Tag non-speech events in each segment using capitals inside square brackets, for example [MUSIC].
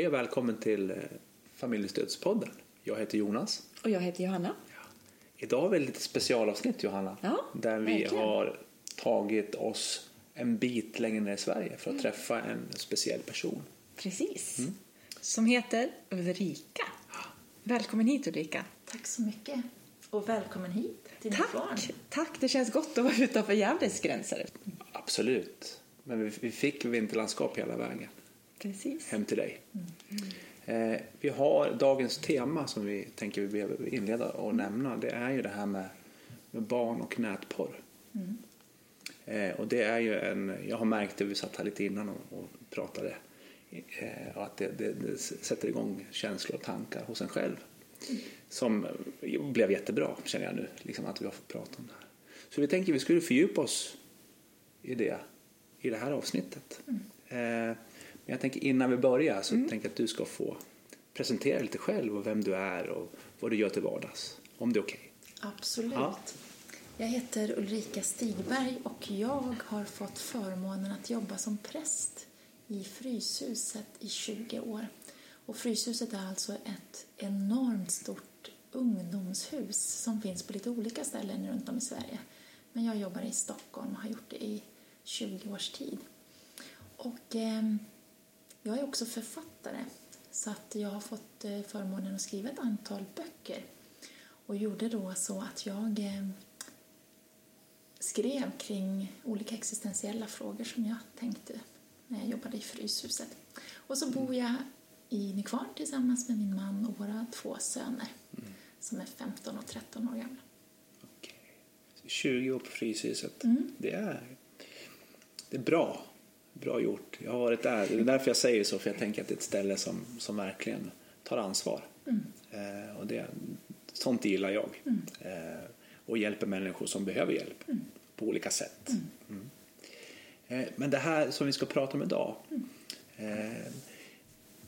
Hej och välkommen till eh, Familjestödspodden. Jag heter Jonas. Och jag heter Johanna. Idag har vi ett lite specialavsnitt Johanna. Ja, där vi verkligen. har tagit oss en bit längre ner i Sverige för att Mm. träffa en speciell person. Precis. Mm. Som heter Ulrika. Välkommen hit Ulrika. Tack så mycket. Och välkommen hit till Tack. Nykvarn. Tack, det känns gott att vara utanför Gävles gränser. Absolut. Men vi, vi fick vinterlandskap hela vägen Precis. hem till dig. Eh, vi har dagens tema som vi tänker vi behöver inleda och nämna. Det är ju det här med, med barn och nätporr. Eh, och det är ju en, jag har märkt det, vi satt här lite innan och, och pratade, eh, att det, det, det sätter igång känslor och tankar hos en själv. Som eh, blev jättebra känner jag nu, liksom att vi har fått prata om det här. Så vi tänker vi skulle fördjupa oss i det i det här avsnittet. Eh, men jag tänker innan vi börjar så tänker jag att du ska få presentera lite själv och vem du är och vad du gör till vardags. Om det är okej. Absolut. Ja. Jag heter Ulrika Stigberg och jag har fått förmånen att jobba som präst i Fryshuset i 20 år. Och Fryshuset är alltså ett enormt stort ungdomshus som finns på lite olika ställen runt om i Sverige. Men jag jobbar i Stockholm och har gjort det i 20 års tid. Och eh, jag är också författare så att jag har fått eh, förmånen att skriva ett antal böcker och gjorde då så att jag eh, skrev kring olika existentiella frågor som jag tänkte när jag jobbade i Fryshuset. Och så bor jag i Nykvarn tillsammans med min man och våra två söner som är 15 och 13 år gamla. Okej. 20 år på Fryshuset. Mm. Det, är, det är bra. Bra gjort. Jag har varit där. Det är därför jag säger så, för jag tänker att det är ett ställe som, som verkligen tar ansvar. Mm. Eh, och det, sånt gillar jag. Eh, och hjälper människor som behöver hjälp på olika sätt. Mm. Eh, men det här som vi ska prata om idag eh,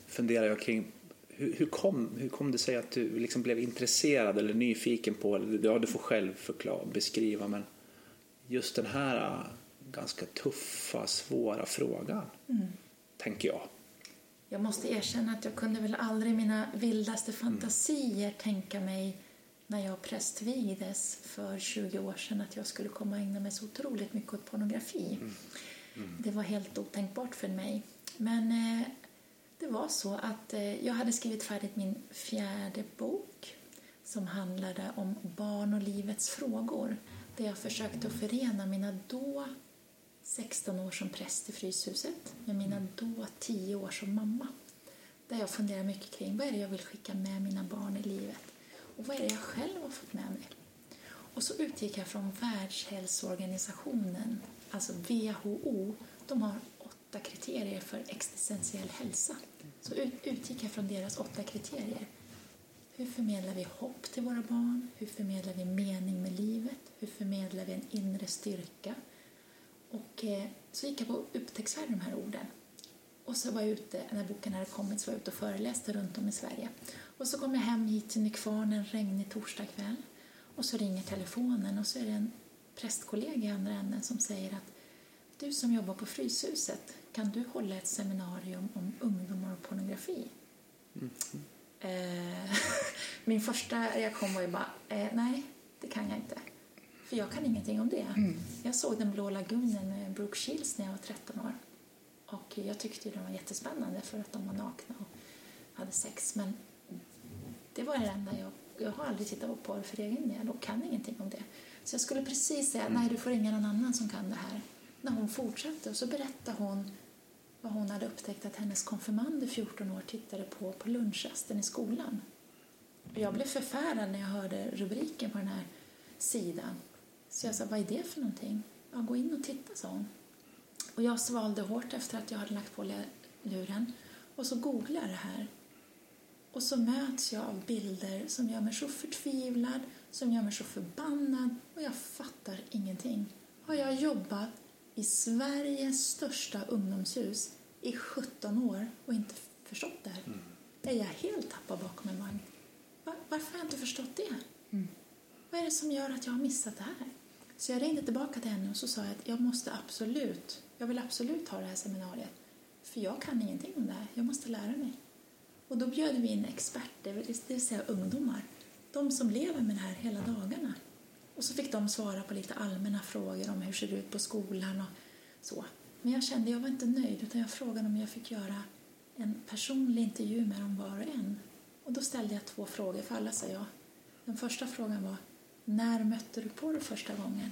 funderar jag kring hur, hur, kom, hur kom det sig att du liksom blev intresserad eller nyfiken på, ja du får själv förklara, beskriva, men just den här ganska tuffa, svåra frågan, tänker jag. Jag måste erkänna att jag kunde väl aldrig i mina vildaste fantasier tänka mig när jag prästvigdes för 20 år sedan att jag skulle komma ägna mig så otroligt mycket åt pornografi. Det var helt otänkbart för mig. Men eh, det var så att eh, jag hade skrivit färdigt min fjärde bok som handlade om barn och livets frågor där jag försökte att förena mina då 16 år som präst i Fryshuset med mina då 10 år som mamma. Där jag funderar mycket kring vad är det jag vill skicka med mina barn i livet och vad är det jag själv har fått med mig. Och så utgick jag från Världshälsoorganisationen, alltså WHO. De har åtta kriterier för existentiell hälsa. Så ut, utgick jag från deras åtta kriterier. Hur förmedlar vi hopp till våra barn? Hur förmedlar vi mening med livet? Hur förmedlar vi en inre styrka? Och eh, så gick jag på upptäcktsfärd de här orden. Och så var jag ute, när boken hade kommit, så var jag ute och föreläste runt om i Sverige. Och så kom jag hem hit till Nykvarn en regnig torsdagkväll. Och så ringer telefonen och så är det en prästkollega i andra änden som säger att du som jobbar på Fryshuset, kan du hålla ett seminarium om ungdomar och pornografi? Eh, [LAUGHS] min första reaktion var ju bara, eh, nej, det kan jag inte. För jag kan ingenting om det. Jag såg Den blå lagunen med Brooke Shields när jag var 13 år. Och jag tyckte den var jättespännande för att de var nakna och hade sex. Men det var det enda jag... Jag har aldrig tittat på porr för egen del och kan ingenting om det. Så jag skulle precis säga, nej du får ringa någon annan som kan det här. När hon fortsatte och så berättade hon vad hon hade upptäckt att hennes konfirmand i 14 år tittade på på lunchrasten i skolan. Och jag blev förfärad när jag hörde rubriken på den här sidan. Så jag sa, vad är det för någonting? Ja, gå in och titta, sa hon. Och jag svalde hårt efter att jag hade lagt på luren. Och så googlade jag det här. Och så möts jag av bilder som gör mig så förtvivlad, som gör mig så förbannad och jag fattar ingenting. Har jag jobbat i Sveriges största ungdomshus i 17 år och inte förstått det här? Är jag helt tappad bakom en vagn? Va- varför har jag inte förstått det? Vad är det som gör att jag har missat det här? Så jag ringde tillbaka till henne och så sa jag att jag måste absolut, jag vill absolut ha det här seminariet. För jag kan ingenting om det här, jag måste lära mig. Och då bjöd vi in experter, det vill säga ungdomar. De som lever med det här hela dagarna. Och så fick de svara på lite allmänna frågor om hur det ser ut på skolan och så. Men jag kände jag var inte nöjd utan jag frågade om jag fick göra en personlig intervju med dem var och en. Och då ställde jag två frågor, för alla sa ja. Den första frågan var när mötte du på det första gången?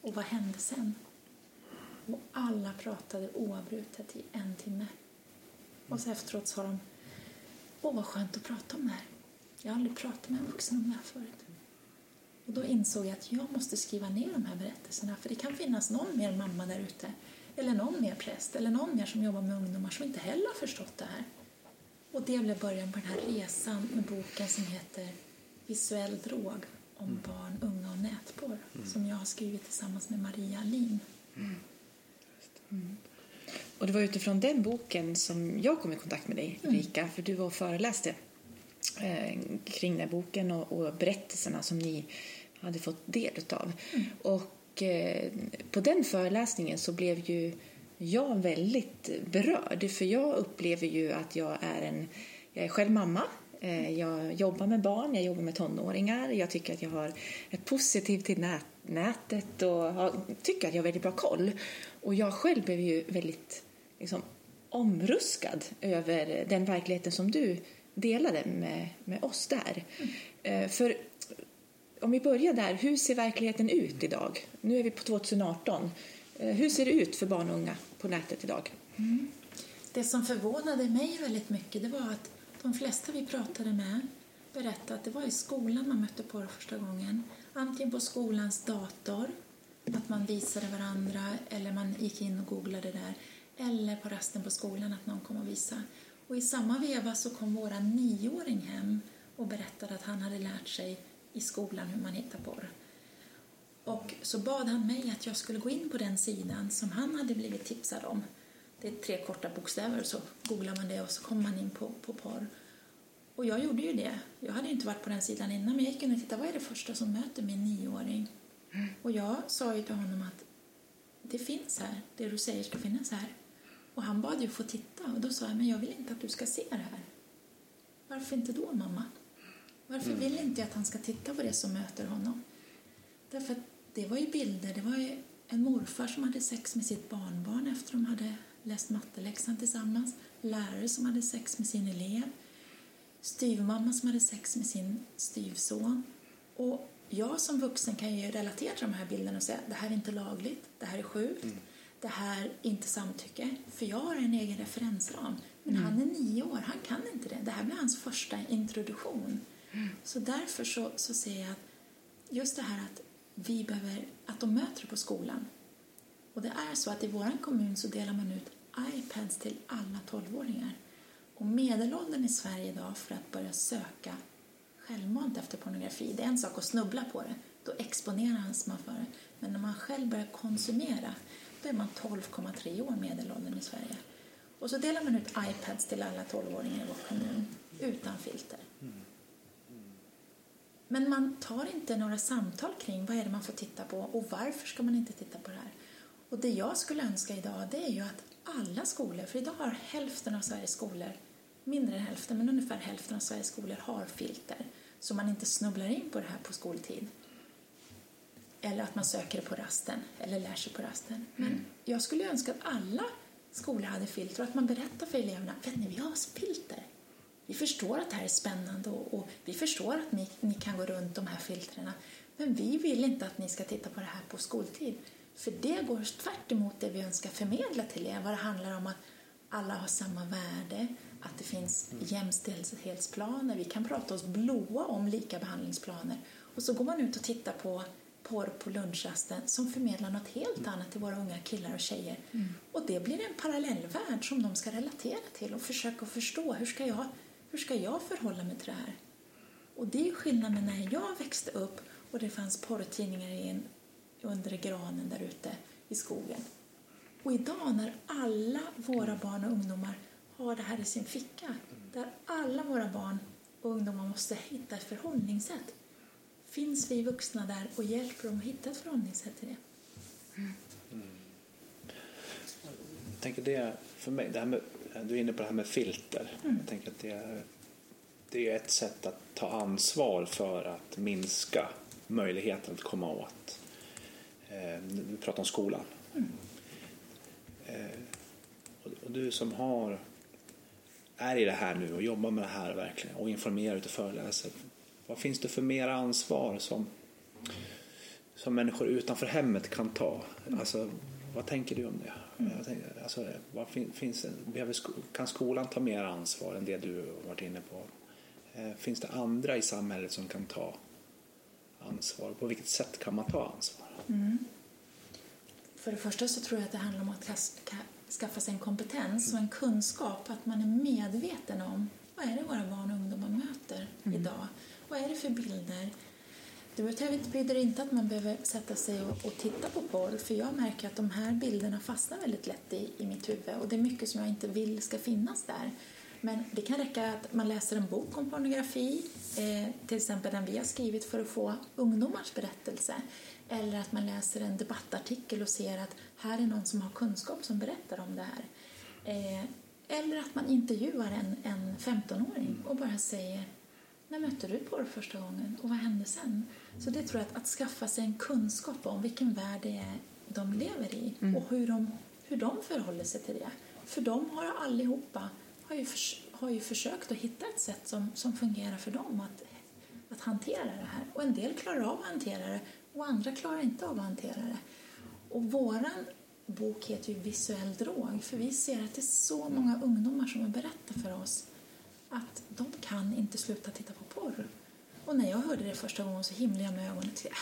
Och vad hände sen? Och alla pratade oavbrutet i en timme. Och så efteråt sa de Åh, vad skönt att prata om det här. Jag har aldrig pratat med en vuxen om det här förut. Och då insåg jag att jag måste skriva ner de här berättelserna för det kan finnas någon mer mamma där ute eller någon mer präst eller någon mer som jobbar med ungdomar som inte heller har förstått det här. Och det blev början på den här resan med boken som heter Visuell drog om mm. barn, unga och nätporr mm. som jag har skrivit tillsammans med Maria Alin. Mm. mm. Och det var utifrån den boken som jag kom i kontakt med dig, mm. Rika, för du var och föreläste eh, kring den boken och, och, berättelserna som ni hade fått del av. Mm. Och eh, på den föreläsningen så blev ju jag väldigt berörd, för jag upplever ju att jag är en jag är själv mamma Eh, jag jobbar med barn, jag jobbar med tonåringar. Jag tycker att jag har ett positivt till nät, nätet och har, tycker att jag har väldigt bra koll. Och jag själv blev ju väldigt liksom, omruskad över den verkligheten som du delade med, med oss där. Mm. För om vi börjar där, hur ser verkligheten ut idag? Nu är vi på 2018. Eh, hur ser det ut för barn och unga på nätet idag? Mm. Det som förvånade mig väldigt mycket det var att de flesta vi pratade med berättade att det var i skolan man mötte porr första gången. Antingen på skolans dator, att man visade varandra eller man gick in och googlade där. Eller på rasten på skolan, att någon kom och visade. Och i samma veva så kom vår nioåring hem och berättade att han hade lärt sig i skolan hur man hittar porr. Och så bad han mig att jag skulle gå in på den sidan som han hade blivit tipsad om det är tre korta bokstäver så googlar man det och så kommer man in på, på porr. Och jag gjorde ju det. Jag hade inte varit på den sidan innan men jag gick in och tittade vad är det första som möter min nioåring. Mm. Och jag sa ju till honom att det finns här, det du säger ska finnas här. Och han bad ju få titta och då sa jag men jag vill inte att du ska se det här. Varför inte då mamma? Varför mm. vill inte jag att han ska titta på det som möter honom? Därför att det var ju bilder, det var ju en morfar som hade sex med sitt barnbarn efter de hade läst matteläxan tillsammans, lärare som hade sex med sin elev, styvmamma som hade sex med sin styvson. Och jag som vuxen kan ju relatera till de här bilderna och säga det här är inte lagligt, det här är sjukt, mm. det här är inte samtycke. För jag har en egen referensram. Men mm. han är nio år, han kan inte det. Det här blir hans första introduktion. Mm. Så därför så, så ser jag att just det här att vi behöver, att de möter det på skolan. Och det är så att i vår kommun så delar man ut iPads till alla 12-åringar. Och medelåldern i Sverige idag för att börja söka självmant efter pornografi, det är en sak att snubbla på det, då exponeras man för det. Men när man själv börjar konsumera, då är man 12,3 år medelåldern i Sverige. Och så delar man ut iPads till alla 12-åringar i vår kommun, utan filter. Men man tar inte några samtal kring vad är det man får titta på och varför ska man inte titta på det här. Och det jag skulle önska idag det är ju att alla skolor, för idag har hälften av Sveriges skolor, mindre än hälften, men ungefär hälften av Sveriges skolor har filter så man inte snubblar in på det här på skoltid. Eller att man söker det på rasten eller lär sig på rasten. Men mm. jag skulle önska att alla skolor hade filter och att man berättar för eleverna, vet ni, vi har filter. Vi förstår att det här är spännande och, och vi förstår att ni, ni kan gå runt de här filtrerna. Men vi vill inte att ni ska titta på det här på skoltid. För det går tvärt emot det vi önskar förmedla till er. Vad det handlar om att alla har samma värde, att det finns jämställdhetsplaner. Vi kan prata oss blåa om likabehandlingsplaner. Och så går man ut och tittar på porr på lunchrasten som förmedlar något helt annat till våra unga killar och tjejer. Mm. Och det blir en parallellvärld som de ska relatera till och försöka förstå. Hur ska jag, hur ska jag förhålla mig till det här? Och det är skillnaden när jag växte upp och det fanns porrtidningar i en under granen där ute i skogen. Och idag när alla våra barn och ungdomar har det här i sin ficka, där alla våra barn och ungdomar måste hitta ett förhållningssätt, finns vi vuxna där och hjälper dem att hitta ett förhållningssätt till det. Mm. Jag tänker det, för mig, det här med du är inne på det här med filter. Mm. Jag tänker att det är, det är ett sätt att ta ansvar för att minska möjligheten att komma åt. Eh, vi pratar om skolan. Mm. Eh, och du som har är i det här nu och jobbar med det här verkligen och informerar ut och föreläser. Vad finns det för mer ansvar som, som människor utanför hemmet kan ta? Alltså, vad tänker du om det? Mm. Tänker, alltså, vad fin, finns behöver, kan skolan ta mer ansvar än det du har varit inne på? Eh, finns det andra i samhället som kan ta ansvar? På vilket sätt kan man ta ansvar? Mm. För det första så tror jag att det handlar om att skaffa sig en kompetens och en kunskap, att man är medveten om vad är det våra barn och ungdomar möter mm. idag? Vad är det för bilder? Det betyder inte att man behöver sätta sig och, och, titta på porr för jag märker att de här bilderna fastnar väldigt lätt i, i mitt huvud och det är mycket som jag inte vill ska finnas där. Men det kan räcka att man läser en bok om pornografi, eh, till exempel den vi har skrivit för att få ungdomars berättelse. Eller att man läser en debattartikel och ser att här är någon som har kunskap som berättar om det här. Eh, eller att man intervjuar en, en 15-åring och bara säger när mötte du porr första gången och vad hände sen? Så det tror jag att, att skaffa sig en kunskap om vilken värld det är de lever i mm. och hur de, hur de förhåller sig till det. För de har allihopa har ju, för, har ju försökt att hitta ett sätt som, som fungerar för dem att, att hantera det här. Och en del klarar av att hantera det och andra klarar inte av att hantera det. Och våran bok heter ju Visuell drog för vi ser att det är så många ungdomar som har berättat för oss att de kan inte sluta titta på porr. Och när jag hörde det första gången så himlade jag med ögonen och tänkte, äh,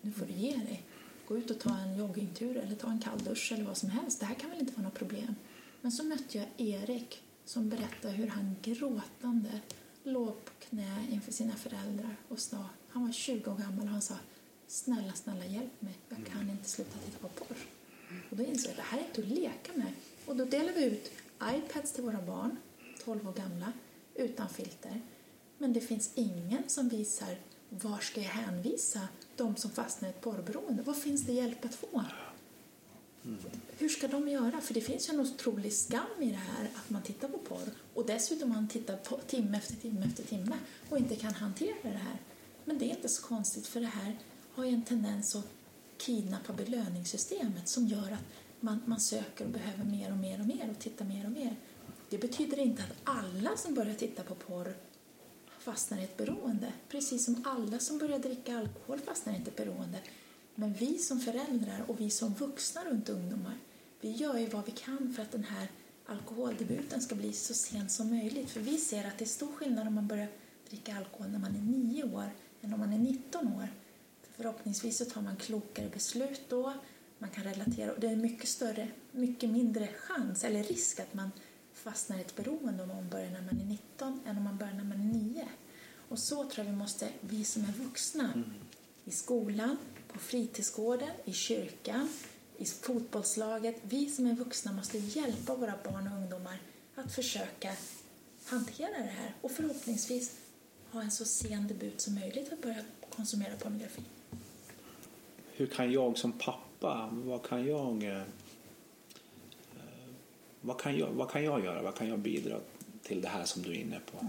nu får du ge dig. Gå ut och ta en joggingtur eller ta en kall dusch eller vad som helst. Det här kan väl inte vara något problem. Men så mötte jag Erik som berättade hur han gråtande låg på knä inför sina föräldrar och sa, han var 20 år gammal och han sa snälla, snälla hjälp mig, jag kan inte sluta titta på porr. Och då insåg jag att det här är inte att leka med. Och då delade vi ut iPads till våra barn, 12 år gamla, utan filter. Men det finns ingen som visar var ska jag hänvisa de som fastnar i ett porrberoende. Var finns det hjälp att få? Mm. Hur ska de göra? För det finns ju en otrolig skam i det här att man tittar på porr och dessutom man tittar på timme efter timme efter timme och inte kan hantera det här. Men det är inte så konstigt för det här har ju en tendens att kidnappa belöningssystemet som gör att man, man söker och behöver mer och mer och mer och tittar mer och mer. Det betyder inte att alla som börjar titta på porr fastnar i ett beroende. Precis som alla som börjar dricka alkohol fastnar i ett beroende. Men vi som föräldrar och vi som vuxna runt ungdomar, vi gör ju vad vi kan för att den här alkoholdebuten ska bli så sen som möjligt. För vi ser att det är stor skillnad om man börjar dricka alkohol när man är nio år än om man är 19 år. För förhoppningsvis så tar man klokare beslut då, man kan relatera och det är mycket större, mycket mindre chans eller risk att man fastnar i ett beroende om man börjar när man är 19 än om man börjar när man är 9. Och så tror jag vi måste, vi som är vuxna, mm. i skolan, på fritidsgården, i kyrkan, i fotbollslaget, vi som är vuxna måste hjälpa våra barn och ungdomar att försöka hantera det här och förhoppningsvis ha en så sen debut som möjligt att börja konsumera pornografi. Hur kan jag som pappa, vad kan jag eh, vad kan, jag, vad kan jag göra? Vad kan jag bidra till det här som du är inne på?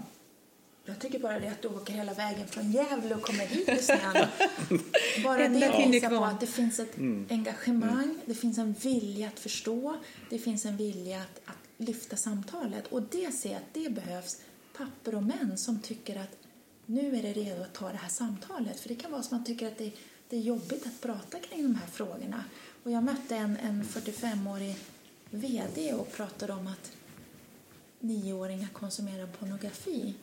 Jag tycker bara det att du åker hela vägen från Gävle och kommer hit med snön. [LAUGHS] Bara det visar på att det finns ett mm. engagemang, mm. det finns en vilja att förstå, det finns en vilja att, att lyfta samtalet. Och det ser jag att det behövs papper och män som tycker att nu är det redo att ta det här samtalet. För det kan vara som att man tycker att det, det är jobbigt att prata kring de här frågorna. Och jag mötte en, en 45-årig VD och pratade om att nioåringar konsumerar pornografi.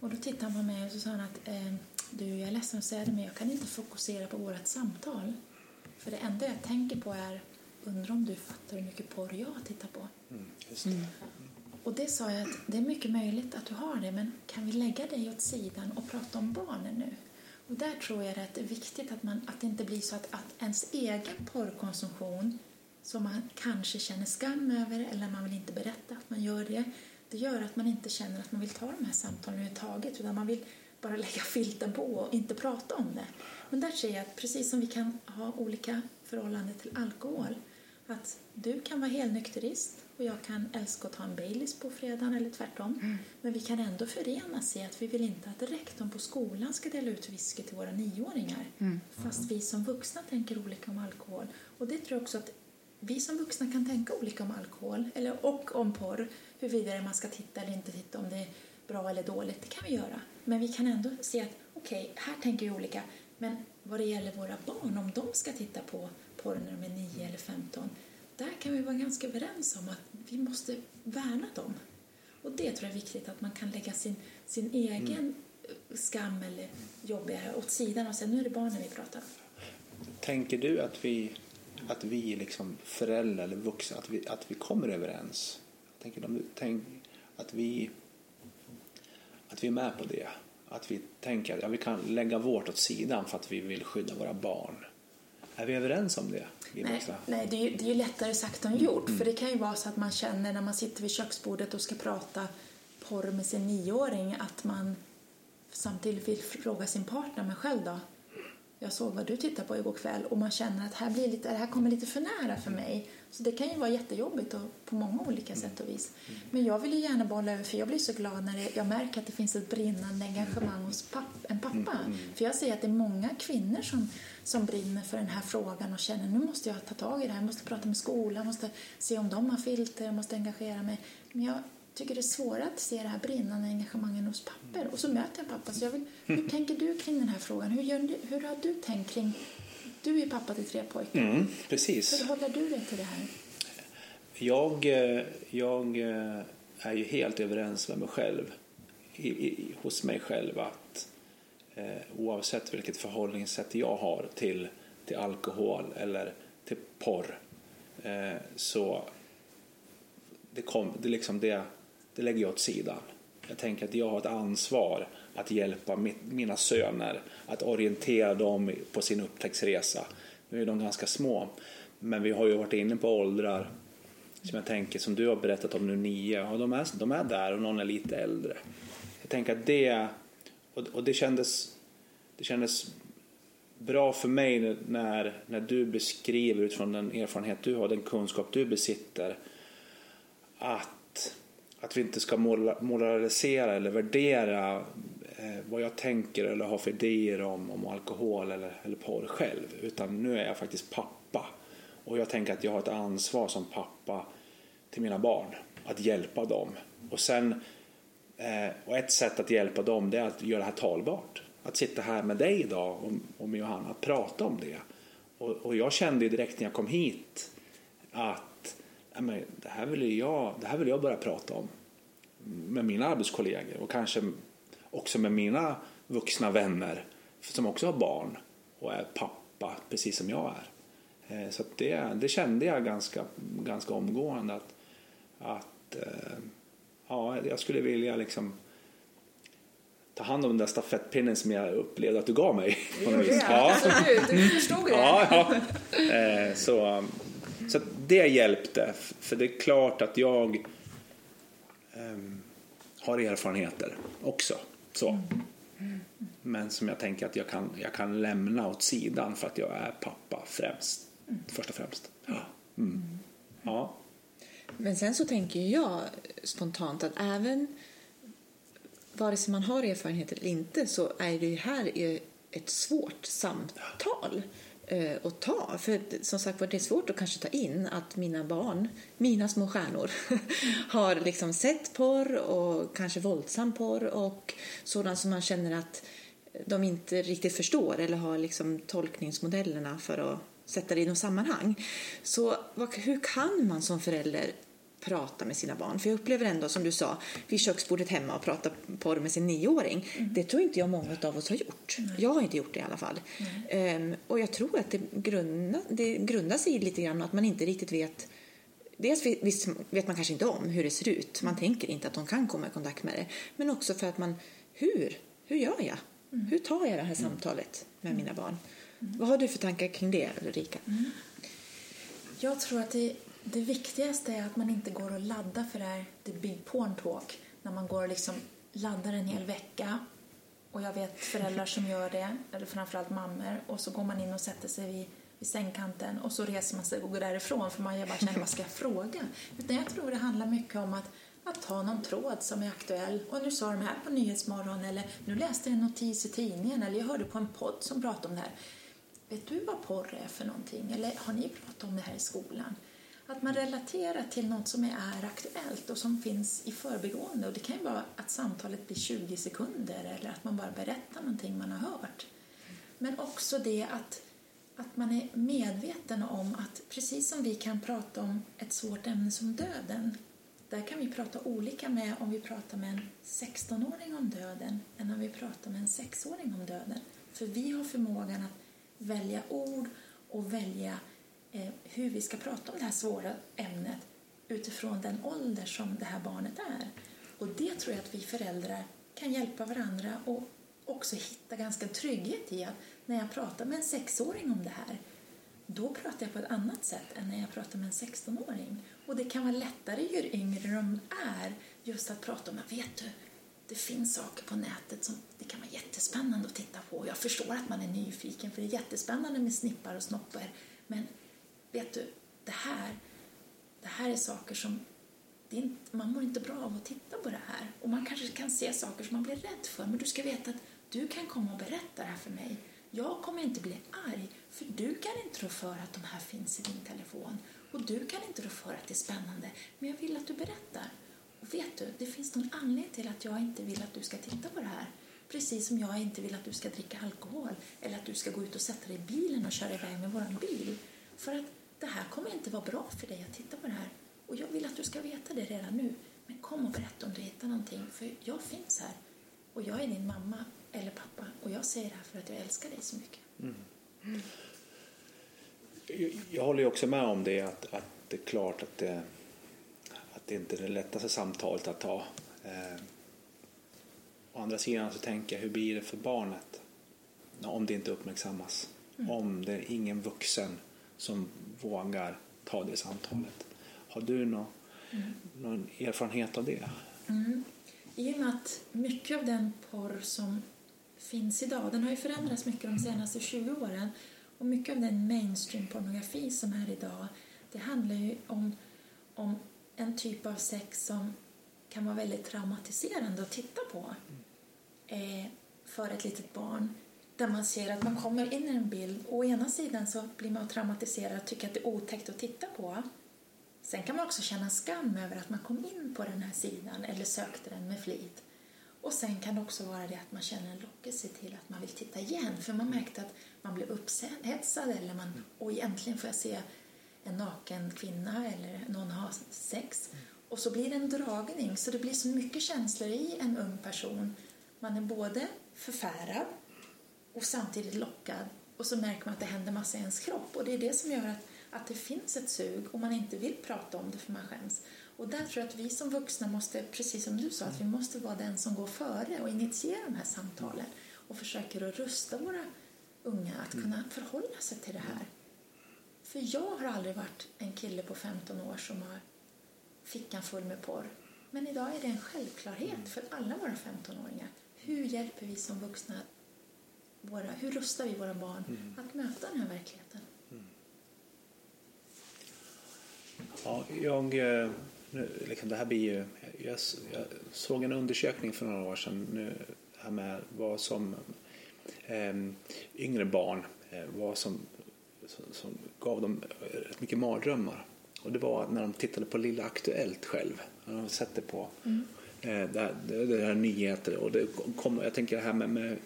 Och då tittade han på mig och så sa han att eh, du, jag är ledsen att säga det, men jag kan inte fokusera på vårt samtal. För det enda jag tänker på är, undrar om du fattar hur mycket porr jag tittar på. Mm, det. Mm. Och det sa jag att det är mycket möjligt att du har det, men kan vi lägga dig åt sidan och prata om barnen nu? Och där tror jag att det är viktigt att, man, att det inte blir så att, att ens egen porrkonsumtion som man kanske känner skam över eller man vill inte berätta att man gör det. Det gör att man inte känner att man vill ta de här samtalen överhuvudtaget utan man vill bara lägga [LAUGHS] filten på och inte prata om det. Men där ser jag att precis som vi kan ha olika förhållanden till alkohol Att du kan vara helnykterist och jag kan älska att ta en Baileys på fredagen eller tvärtom. Mm. Men vi kan ändå förenas i att vi vill inte att rektorn på skolan ska dela ut whisky till våra nioåringar. Mm. Fast vi som vuxna tänker olika om alkohol. Och det tror jag också att vi som vuxna kan tänka olika om alkohol eller, och om porr. Huruvida man ska titta eller inte titta, om det är bra eller dåligt. Det kan vi göra. Men vi kan ändå se att okej, okay, här tänker vi olika. Men vad det gäller våra barn, om de ska titta på porr när de är 9 eller 15, där kan vi vara ganska överens om att vi måste värna dem. Och det tror jag är viktigt, att man kan lägga sin, sin egen mm. skam eller jobbiga åt sidan och säga nu är det barnen vi pratar om. Tänker du att vi, att vi liksom föräldrar eller vuxna, att vi, att vi kommer överens? Tänker du, tänk, att vi att vi är med på det. Att vi tänker att ja, vi kan lägga vårt åt sidan för att vi vill skydda våra barn. Är vi överens om det? Nej, nej det, är ju, det är ju lättare sagt än gjort. Mm. För det kan ju vara så att man känner när man sitter vid köksbordet och ska prata porr med sin nioåring att man samtidigt vill fråga sin partner, men själv då? Jag såg vad du tittade på igår kväll och man känner att här blir lite, det här kommer lite för nära för mig. Så det kan ju vara jättejobbigt och på många olika sätt och vis. Men jag vill ju gärna bolla över för jag blir så glad när jag märker att det finns ett brinnande engagemang hos papp, en pappa. För jag ser att det är många kvinnor som, som brinner för den här frågan och känner nu måste jag ta tag i det här, jag måste prata med skolan, jag måste se om de har filter, jag måste engagera mig. Men jag tycker det är svårare att se det här brinnande engagemanget hos papper. Och så möter jag pappa. Så jag vill, hur tänker du kring den här frågan? Hur, du, hur har du tänkt kring du är pappa till tre pojkar. Mm, precis. Hur håller du dig till det här? Jag, eh, jag eh, är ju helt överens med mig själv, i, i, hos mig själv att eh, oavsett vilket förhållningssätt jag har till, till alkohol eller till porr eh, så det, kom, det, liksom det, det lägger jag åt sidan. Jag tänker att jag har ett ansvar att hjälpa mina söner att orientera dem på sin upptäcktsresa. Nu är de ganska små, men vi har ju varit inne på åldrar som jag tänker, som du har berättat om nu, nio, ja, de, är, de är där och någon är lite äldre. Jag tänker att det, och, och det kändes, det kändes bra för mig när, när du beskriver utifrån den erfarenhet du har, den kunskap du besitter, att, att vi inte ska moralisera eller värdera Eh, vad jag tänker eller har för idéer om, om alkohol eller, eller porr själv. Utan nu är jag faktiskt pappa. Och jag tänker att jag har ett ansvar som pappa till mina barn. Att hjälpa dem. Och sen eh, och ett sätt att hjälpa dem det är att göra det här talbart. Att sitta här med dig idag och, och med Johanna och prata om det. Och, och jag kände direkt när jag kom hit att men, det, här vill jag, det här vill jag börja prata om med mina arbetskollegor och kanske också med mina vuxna vänner som också har barn och är pappa precis som jag är. Eh, så det, det kände jag ganska, ganska omgående att, att eh, ja, jag skulle vilja liksom ta hand om den där stafettpinnen som jag upplevde att du gav mig. [LAUGHS] Jo, det. Ja. Alltså, du, du förstod det. [LAUGHS] Ja, ja. Eh, så, så det hjälpte. För det är klart att jag um, har erfarenheter också. Så. Men som jag tänker att jag kan, jag kan lämna åt sidan för att jag är pappa främst. Först och främst. Ja. Mm. ja. Men sen så tänker jag spontant att även vare sig man har erfarenhet eller inte så är det här ett svårt samtal eh, att ta. För som sagt det är svårt att kanske ta in att mina barn, mina små stjärnor, [LAUGHS] har liksom sett porr och kanske våldsam porr och sådant som man känner att de inte riktigt förstår eller har liksom tolkningsmodellerna för att sätta det i något sammanhang. Så vad, hur kan man som förälder prata med sina barn. För jag upplever ändå, som du sa, vid köksbordet hemma och prata porr med sin nioåring. Mm. Det tror inte jag många av oss har gjort. Nej. Jag har inte gjort det i alla fall. Um, och jag tror att det, grunda, det grundar sig lite grann att man inte riktigt vet Dels visst vet man kanske inte om hur det ser ut. Man tänker inte att de kan komma i kontakt med det. Men också för att man, hur? Hur gör jag? Mm. Hur tar jag det här samtalet med mina barn? Mm. Vad har du för tankar kring det, Ulrika? Mm. Jag tror att det det viktigaste är att man inte går och laddar för det här the big porn talk. När man går och liksom laddar en hel vecka. Och jag vet föräldrar som gör det, eller framförallt mammor. Och så går man in och sätter sig vid, vid sängkanten och så reser man sig och går därifrån för man bara känner vad ska jag fråga? Utan jag tror det handlar mycket om att, att ta någon tråd som är aktuell och nu sa de här på Nyhetsmorgon eller nu läste jag en notis i tidningen eller jag hörde på en podd som pratade om det här. Vet du vad porr är för någonting? Eller har ni pratat om det här i skolan? Att man relaterar till något som är aktuellt och som finns i förbigående. Och det kan ju vara att samtalet blir 20 sekunder eller att man bara berättar någonting man har hört. Men också det att, att man är medveten om att precis som vi kan prata om ett svårt ämne som döden där kan vi prata olika med om vi pratar med en 16-åring om döden än om vi pratar med en 6-åring om döden. För vi har förmågan att välja ord och välja Eh, hur vi ska prata om det här svåra ämnet utifrån den ålder som det här barnet är. Och det tror jag att vi föräldrar kan hjälpa varandra och också hitta ganska trygghet i att när jag pratar med en sexåring om det här då pratar jag på ett annat sätt än när jag pratar med en 16-åring. Och det kan vara lättare ju yngre de är just att prata om, vet du, det finns saker på nätet som det kan vara jättespännande att titta på. Jag förstår att man är nyfiken för det är jättespännande med snippar och snoppar. Men vet du, det här, det här är saker som inte, man mår inte bra av att titta på det här. Och man kanske kan se saker som man blir rädd för. Men du ska veta att du kan komma och berätta det här för mig. Jag kommer inte bli arg, för du kan inte rå för att de här finns i din telefon. Och du kan inte rå för att det är spännande, men jag vill att du berättar. Och vet du, det finns någon anledning till att jag inte vill att du ska titta på det här. Precis som jag inte vill att du ska dricka alkohol eller att du ska gå ut och sätta dig i bilen och köra iväg med våran bil. För att det här kommer inte vara bra för dig att titta på det här. Och jag vill att du ska veta det redan nu. Men kom och berätta om du hittar någonting, för jag finns här. Och jag är din mamma eller pappa och jag säger det här för att jag älskar dig så mycket. Mm. Mm. Jag håller också med om det att, att det är klart att det, att det inte är det lättaste samtalet att ta. Eh, å andra sidan så tänker jag, hur blir det för barnet om det inte uppmärksammas? Mm. Om det är ingen vuxen som vågar ta det samtalet. Har du någon, mm. någon erfarenhet av det? Mm. I och med att mycket av den porr som finns idag, den har ju förändrats mycket de senaste 20 åren och mycket av den mainstream-pornografi som är idag, det handlar ju om, om en typ av sex som kan vara väldigt traumatiserande att titta på eh, för ett litet barn. Där man ser att man kommer in i en bild och å ena sidan så blir man traumatiserad och tycker att det är otäckt att titta på. Sen kan man också känna skam över att man kom in på den här sidan eller sökte den med flit. Och sen kan det också vara det att man känner en lockelse till att man vill titta igen för man märkte att man blev upphetsad eller man, och egentligen får jag se en naken kvinna eller någon ha sex. Och så blir det en dragning så det blir så mycket känslor i en ung person. Man är både förfärad och samtidigt lockad och så märker man att det händer massa i ens kropp och det är det som gör att, att det finns ett sug och man inte vill prata om det för man skäms. Och där tror jag att vi som vuxna måste, precis som du sa, att vi måste vara den som går före och initierar de här samtalen och försöker att rusta våra unga att kunna förhålla sig till det här. För jag har aldrig varit en kille på 15 år som har fickan full med porr. Men idag är det en självklarhet för alla våra 15-åringar. Hur hjälper vi som vuxna våra, hur rustar vi våra barn mm. att möta den här verkligheten? Mm. Ja, jag, eh, liksom det här blir ju, jag, jag, såg en undersökning för några år sedan nu, här med vad som eh, yngre barn, eh, vad som, som, som, gav dem rätt mycket mardrömmar. Och det var när de tittade på Lilla Aktuellt själv. När de sett det på mm. eh, det, det här nyheter. Och det kom, jag tänker det här med, med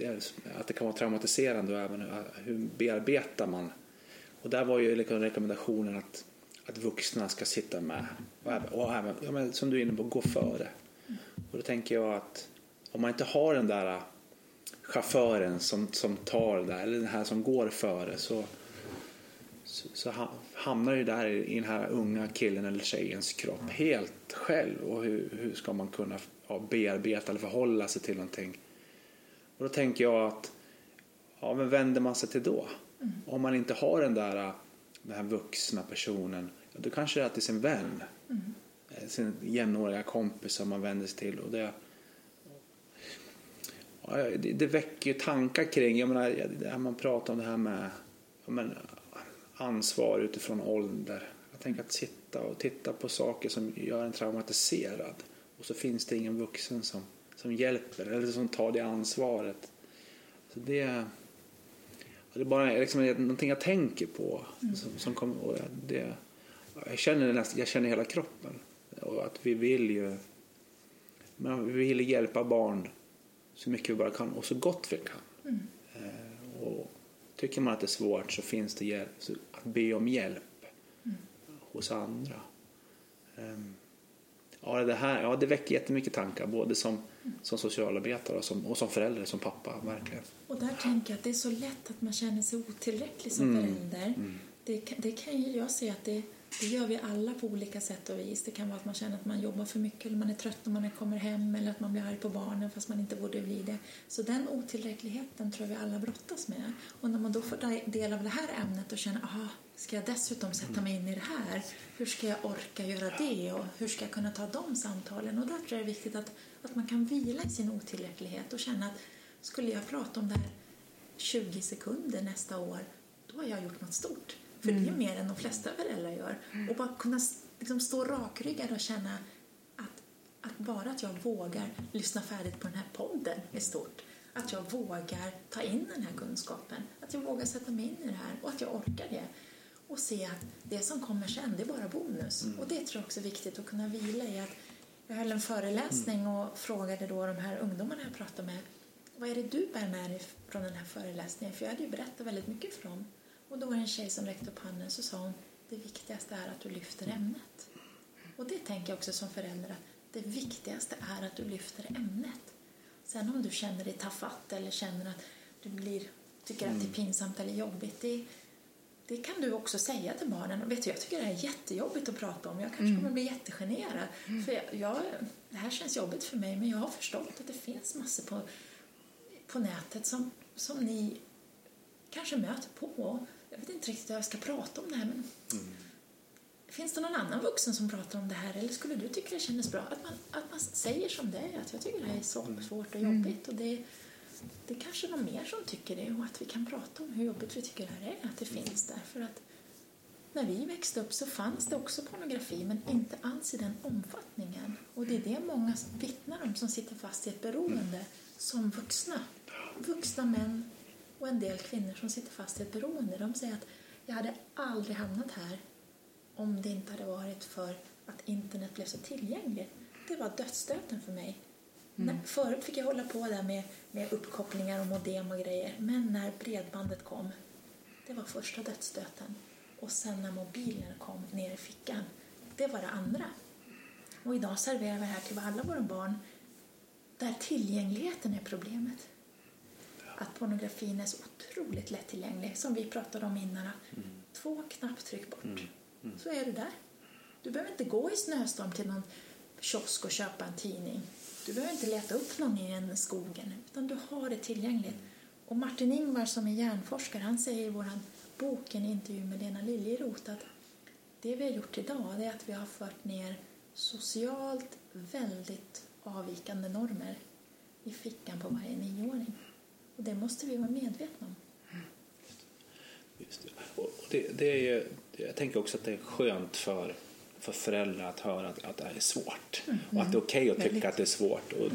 det, att det kan vara traumatiserande och även hur bearbetar man. Och där var ju liksom rekommendationen att, att vuxna ska sitta med och även, och även ja, men som du är inne på, gå före. Och då tänker jag att om man inte har den där chauffören som, som tar det där, eller den här som går före så, så, så hamnar ju där i den här unga killen eller tjejens kropp helt själv. Och hur, hur ska man kunna ja, bearbeta eller förhålla sig till någonting? Och då tänker jag att, ja men vänder man sig till då? Mm. Om man inte har den där den här vuxna personen, då kanske det är till sin vän. Mm. Sin jämnåriga kompis som man vänder sig till. Och det, ja, det, det väcker tankar kring, jag menar, man pratar om det här med men, ansvar utifrån ålder. Jag tänker att sitta och titta på saker som gör en traumatiserad och så finns det ingen vuxen som, som hjälper eller som tar det ansvaret. Så det, det är bara liksom någonting jag tänker på. Mm. Som, som kom, och det, jag, känner nästan, jag känner hela kroppen. Och att vi vill ju men vi vill hjälpa barn så mycket vi bara kan och så gott vi kan. Mm. Eh, och tycker man att det är svårt så finns det hjälp, att be om hjälp mm. hos andra. Um, ja, det, här, ja, det väcker jättemycket tankar både som. Som socialarbetare och som, och som förälder, som pappa. verkligen. Och där tänker jag att det är så lätt att man känner sig otillräcklig som mm. förälder. Mm. Det, det kan ju jag se att det det gör vi alla på olika sätt och vis. Det kan vara att man känner att man jobbar för mycket eller man är trött när man kommer hem eller att man blir arg på barnen fast man inte borde bli det. Så den otillräckligheten tror jag vi alla brottas med. Och när man då får del av det här ämnet och känner, aha, ska jag dessutom sätta mig in i det här? Hur ska jag orka göra det och hur ska jag kunna ta de samtalen? Och där tror jag det är viktigt att, att man kan vila i sin otillräcklighet och känna att skulle jag prata om det här 20 sekunder nästa år, då har jag gjort något stort. För mm. det är mm. mer än de flesta föräldrar gör. Mm. Och bara kunna liksom stå rakryggad och känna att, att bara att jag vågar lyssna färdigt på den här podden är stort. Att jag vågar ta in den här kunskapen. Att jag vågar sätta mig in i det här och att jag orkar det. Och se att det som kommer sen, det är bara bonus. Mm. Och det tror jag också är viktigt att kunna vila i. att Jag höll en föreläsning mm. och frågade då de här ungdomarna jag pratade med vad är det du bär med dig från den här föreläsningen? För jag hade ju berättat väldigt mycket för dem. Och då var det en tjej som räckte upp handen så sa hon det viktigaste är att du lyfter ämnet. Och det tänker jag också som förälder att det viktigaste är att du lyfter ämnet. Sen om du känner dig tafatt eller känner att du blir, tycker att det är mm. pinsamt eller jobbigt, det, det kan du också säga till barnen. vet du, jag tycker det här är jättejobbigt att prata om. Jag kanske mm. kommer bli jättegenerad. Mm. För jag, jag, det här känns jobbigt för mig, men jag har förstått att det finns massor på, på nätet som, som ni kanske möter på jag vet inte riktigt hur jag ska prata om det här men mm. Finns det någon annan vuxen som pratar om det här eller skulle du tycka det kändes bra att man, att man säger som det är, att jag tycker det här är så mm. svårt och jobbigt och det, det är kanske någon mer som tycker det och att vi kan prata om hur jobbigt vi tycker det här är, att det finns där. För att när vi växte upp så fanns det också pornografi men inte alls i den omfattningen. Och det är det många vittnar om som sitter fast i ett beroende som vuxna. Vuxna män och en del kvinnor som sitter fast i ett beroende, de säger att jag hade aldrig hamnat här om det inte hade varit för att internet blev så tillgängligt. Det var dödsstöten för mig. Mm. Förut fick jag hålla på där med, med uppkopplingar och modem och grejer, men när bredbandet kom, det var första dödsstöten. Och sen när mobilen kom ner i fickan, det var det andra. Och idag serverar vi här till alla våra barn där tillgängligheten är problemet att pornografin är så otroligt lättillgänglig, som vi pratade om innan. Mm. Två knapptryck bort, mm. Mm. så är du där. Du behöver inte gå i snöstorm till någon kiosk och köpa en tidning. Du behöver inte leta upp någon i en skogen, utan du har det tillgängligt. Och Martin Ingvar som är hjärnforskare, han säger i vår bok, en intervju med Lena Liljeroth, att det vi har gjort idag är att vi har fört ner socialt väldigt avvikande normer i fickan på varje nioåring. Och det måste vi vara medvetna om. Mm. Just det. Och det, det är, jag tänker också att det är skönt för, för föräldrar att höra att, att det här är svårt. Mm. Och att det är okej okay att tycka att det är svårt. Och,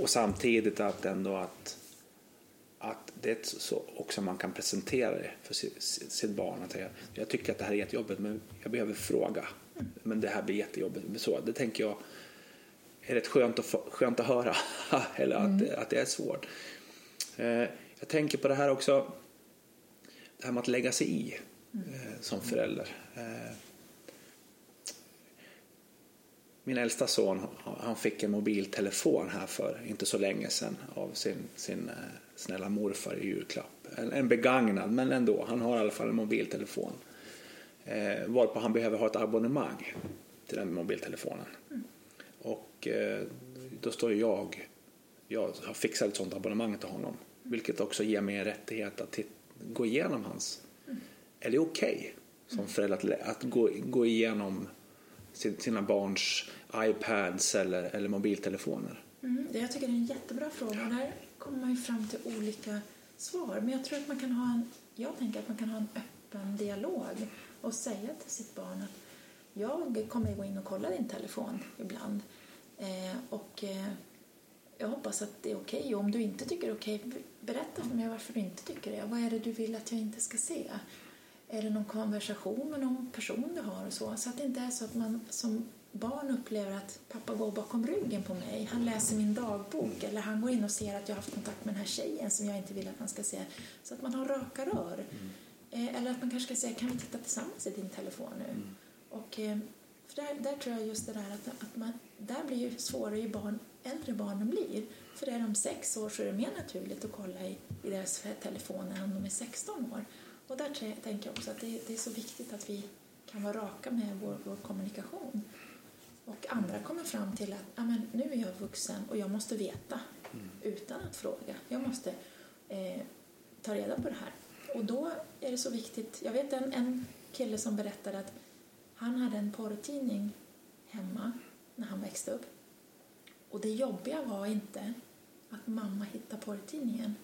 och samtidigt att ändå att, att det är så också man kan presentera det för sitt, sitt barn. Att jag, jag tycker att det här är jättejobbigt men jag behöver fråga. Mm. Men det här blir jättejobbigt. Så, det tänker jag är rätt skönt att, skönt att höra. [LAUGHS] Eller att, mm. att det är svårt. Eh, jag tänker på det här också, det här med att lägga sig i eh, som förälder. Min äldsta son han fick en mobiltelefon här för inte så länge sedan av sin, sin eh, snälla morfar i julklapp. En, en begagnad, men ändå. Han har i alla fall en mobiltelefon. Eh, varpå han behöver ha ett abonnemang till den mobiltelefonen. Mm. Och eh, då står jag, jag har fixat ett sånt abonnemang till honom. Vilket också ger mig en rättighet att gå igenom hans... Mm. Är det okej okay, som förälder att, att gå, gå igenom sina barns iPads eller, eller mobiltelefoner? Mm, det jag tycker det är en jättebra fråga. Där kommer man ju fram till olika svar. Men jag tror att man kan ha en jag tänker att man kan ha en öppen dialog och säga till sitt barn att jag kommer gå in och kolla din telefon ibland eh, och eh, jag hoppas att det är okej. Okay. Om du inte tycker det är okej, okay, berätta för mig varför du inte tycker det. Vad är det du vill att jag inte ska se? Är det någon konversation med någon person du har och så? Så att det inte är så att man som barn upplever att pappa går bakom ryggen på mig. Han läser min dagbok eller han går in och ser att jag har haft kontakt med den här tjejen som jag inte vill att han ska se. Så att man har raka rör. Mm. Eller att man kanske ska säga, kan vi titta tillsammans i din telefon nu? Mm. Och, eh, för där, där tror jag just det där att, att man, där blir ju svårare ju barn, äldre barnen blir. För är de sex år så är det mer naturligt att kolla i, i deras telefoner än om de är 16 år. Och där tänker jag också att det, det är så viktigt att vi kan vara raka med vår, vår kommunikation. Och andra kommer fram till att ja, men nu är jag vuxen och jag måste veta mm. utan att fråga. Jag måste eh, ta reda på det här. Och då är det så viktigt. Jag vet en, en kille som berättade att han hade en porrtidning hemma när han växte upp. Och det jobbiga var inte att mamma hittade porrtidningen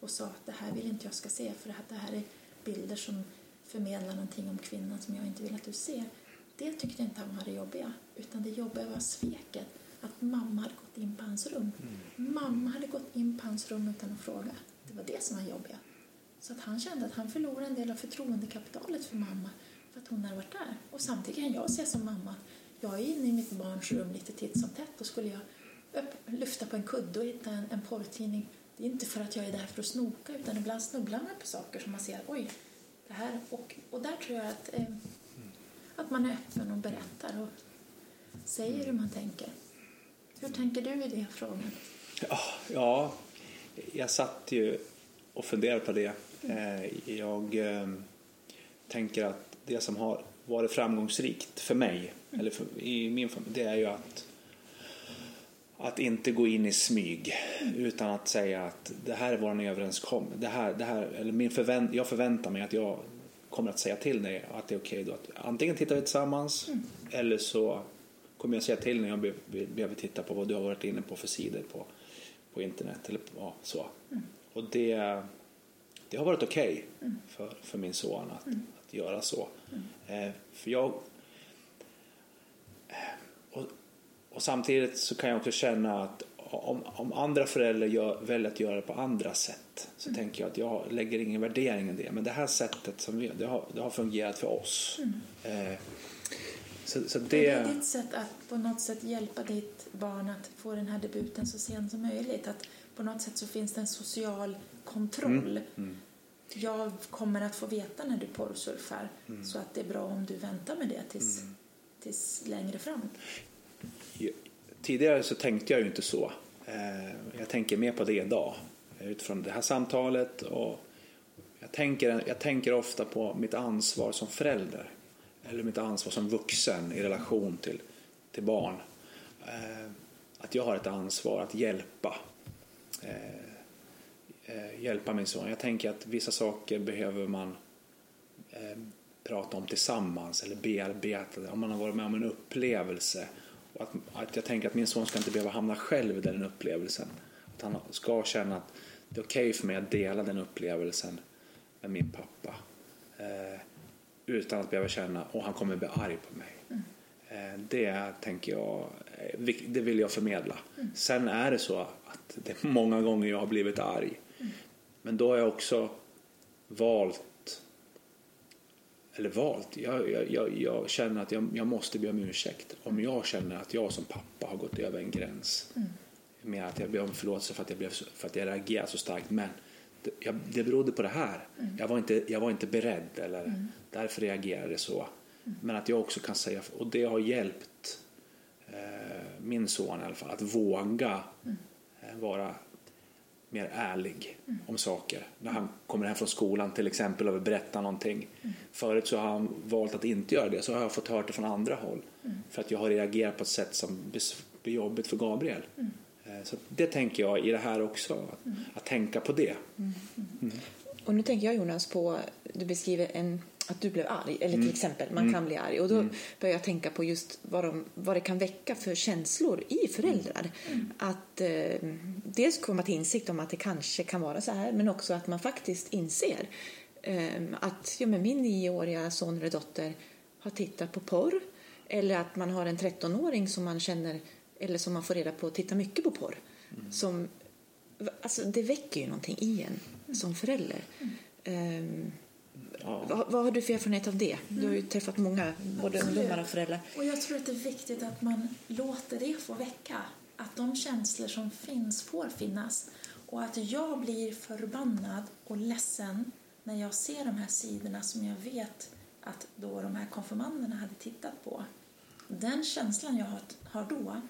och sa att det här vill inte jag ska se för att det här är bilder som förmedlar någonting om kvinnan som jag inte vill att du ser. Det tyckte inte han var det jobbiga, utan det jobbiga var sveket. Att mamma hade gått in på hans rum. Mm. Mamma hade gått in på hans rum utan att fråga. Det var det som var jobbiga. Så att han kände att han förlorade en del av förtroendekapitalet för mamma för att hon hade varit där. Och samtidigt kan jag se som mamma jag är inne i mitt barns rum lite titt som tätt och skulle jag lyfta på en kudde och hitta en, en porrtidning det är inte för att jag är där för att snoka utan ibland snubblar man på saker som man ser, oj, det här. Och, och där tror jag att, eh, att man är öppen och berättar och säger hur man tänker. Hur tänker du i den frågan? Ja, ja, jag satt ju och funderade på det. Eh, jag eh, tänker att det som har varit framgångsrikt för mig, eller för, i min familj, det är ju att att inte gå in i smyg utan att säga att det här är vår överenskommelse. Det här, det här, eller min förvänt, jag förväntar mig att jag kommer att säga till dig att det är okej okay antingen tittar vi tillsammans mm. eller så kommer jag säga till när jag behöver titta på vad du har varit inne på för sidor på, på internet. Eller, ja, så. Mm. Och det, det har varit okej okay mm. för, för min son att, mm. att göra så. Mm. Eh, för jag och, och samtidigt så kan jag också känna att om, om andra föräldrar gör, väljer att göra det på andra sätt så mm. tänker jag att jag lägger ingen värdering i det. Men det här sättet som vi, det har, det har fungerat för oss. Mm. Eh, så, så det... Är det ditt sätt att på något sätt hjälpa ditt barn att få den här debuten så sent som möjligt? Att på något sätt så finns det en social kontroll. Mm. Mm. Jag kommer att få veta när du porrsurfar mm. så att det är bra om du väntar med det tills, mm. tills längre fram tidigare så tänkte jag ju inte så. Eh, jag tänker mer på det idag utifrån det här samtalet och jag tänker, jag tänker ofta på mitt ansvar som förälder eller mitt ansvar som vuxen i relation till, till barn. Eh, att jag har ett ansvar att hjälpa eh, hjälpa min son. Jag tänker att vissa saker behöver man prata om tillsammans eller bearbeta. Om man har varit med om en upplevelse att, att jag tänker att min son ska inte behöva hamna själv i den upplevelsen. Att han ska känna att det är okej okay för mig att dela den upplevelsen med min pappa. Eh, utan att behöva känna att han kommer bli arg på mig. Mm. Eh, det tänker jag, eh, det vill jag förmedla. Mm. Sen är det så att det är många gånger jag har blivit arg. Mm. Men då har jag också valt eller valt. Jag, jag, jag, jag känner att jag, måste be om ursäkt om jag känner att jag som pappa har gått över en gräns. Mm. Med att jag ber om förlåtelse för att jag, blev, för att jag reagerade så starkt. Men det, jag, det berodde på det här. Mm. Jag, var inte, jag var inte beredd eller mm. därför reagerade jag så. Mm. Men att jag också kan säga, och det har hjälpt eh, min son i alla fall, att våga mm. eh, vara mer ärlig mm. om saker. När han kommer hem från skolan till exempel och vill berätta någonting. Mm. Förut så har han valt att inte göra det, så har jag fått höra det från andra håll. Mm. För att jag har reagerat på ett sätt som blir jobbigt för Gabriel. Mm. Så det tänker jag i det här också, att, mm. att tänka på det. Mm. mm. Och nu tänker jag Jonas på, du beskriver en att du blev arg, eller till mm. exempel, man mm. kan bli arg. Och då mm. börjar jag tänka på just vad, de, vad det kan väcka för känslor i föräldrar. Att eh, dels komma till insikt om att det kanske kan vara så här, men också att man faktiskt inser Ehm, att ja, men min nioåriga son eller dotter har tittat på porr eller att man har en 13-åring som man känner eller som man får reda på tittar mycket på porr. Mm. Som, alltså, det väcker ju någonting i en som förälder. Mm. Um, ja. vad, vad, har du för erfarenhet av det? Du har ju träffat många, både Absolut. ungdomar och föräldrar. Och jag tror att det är viktigt att man låter det få väcka. Att de känslor som finns får finnas. Och att jag blir förbannad och ledsen när jag ser de här sidorna som jag vet att då de här konfirmanderna hade tittat på. Den känslan jag har då,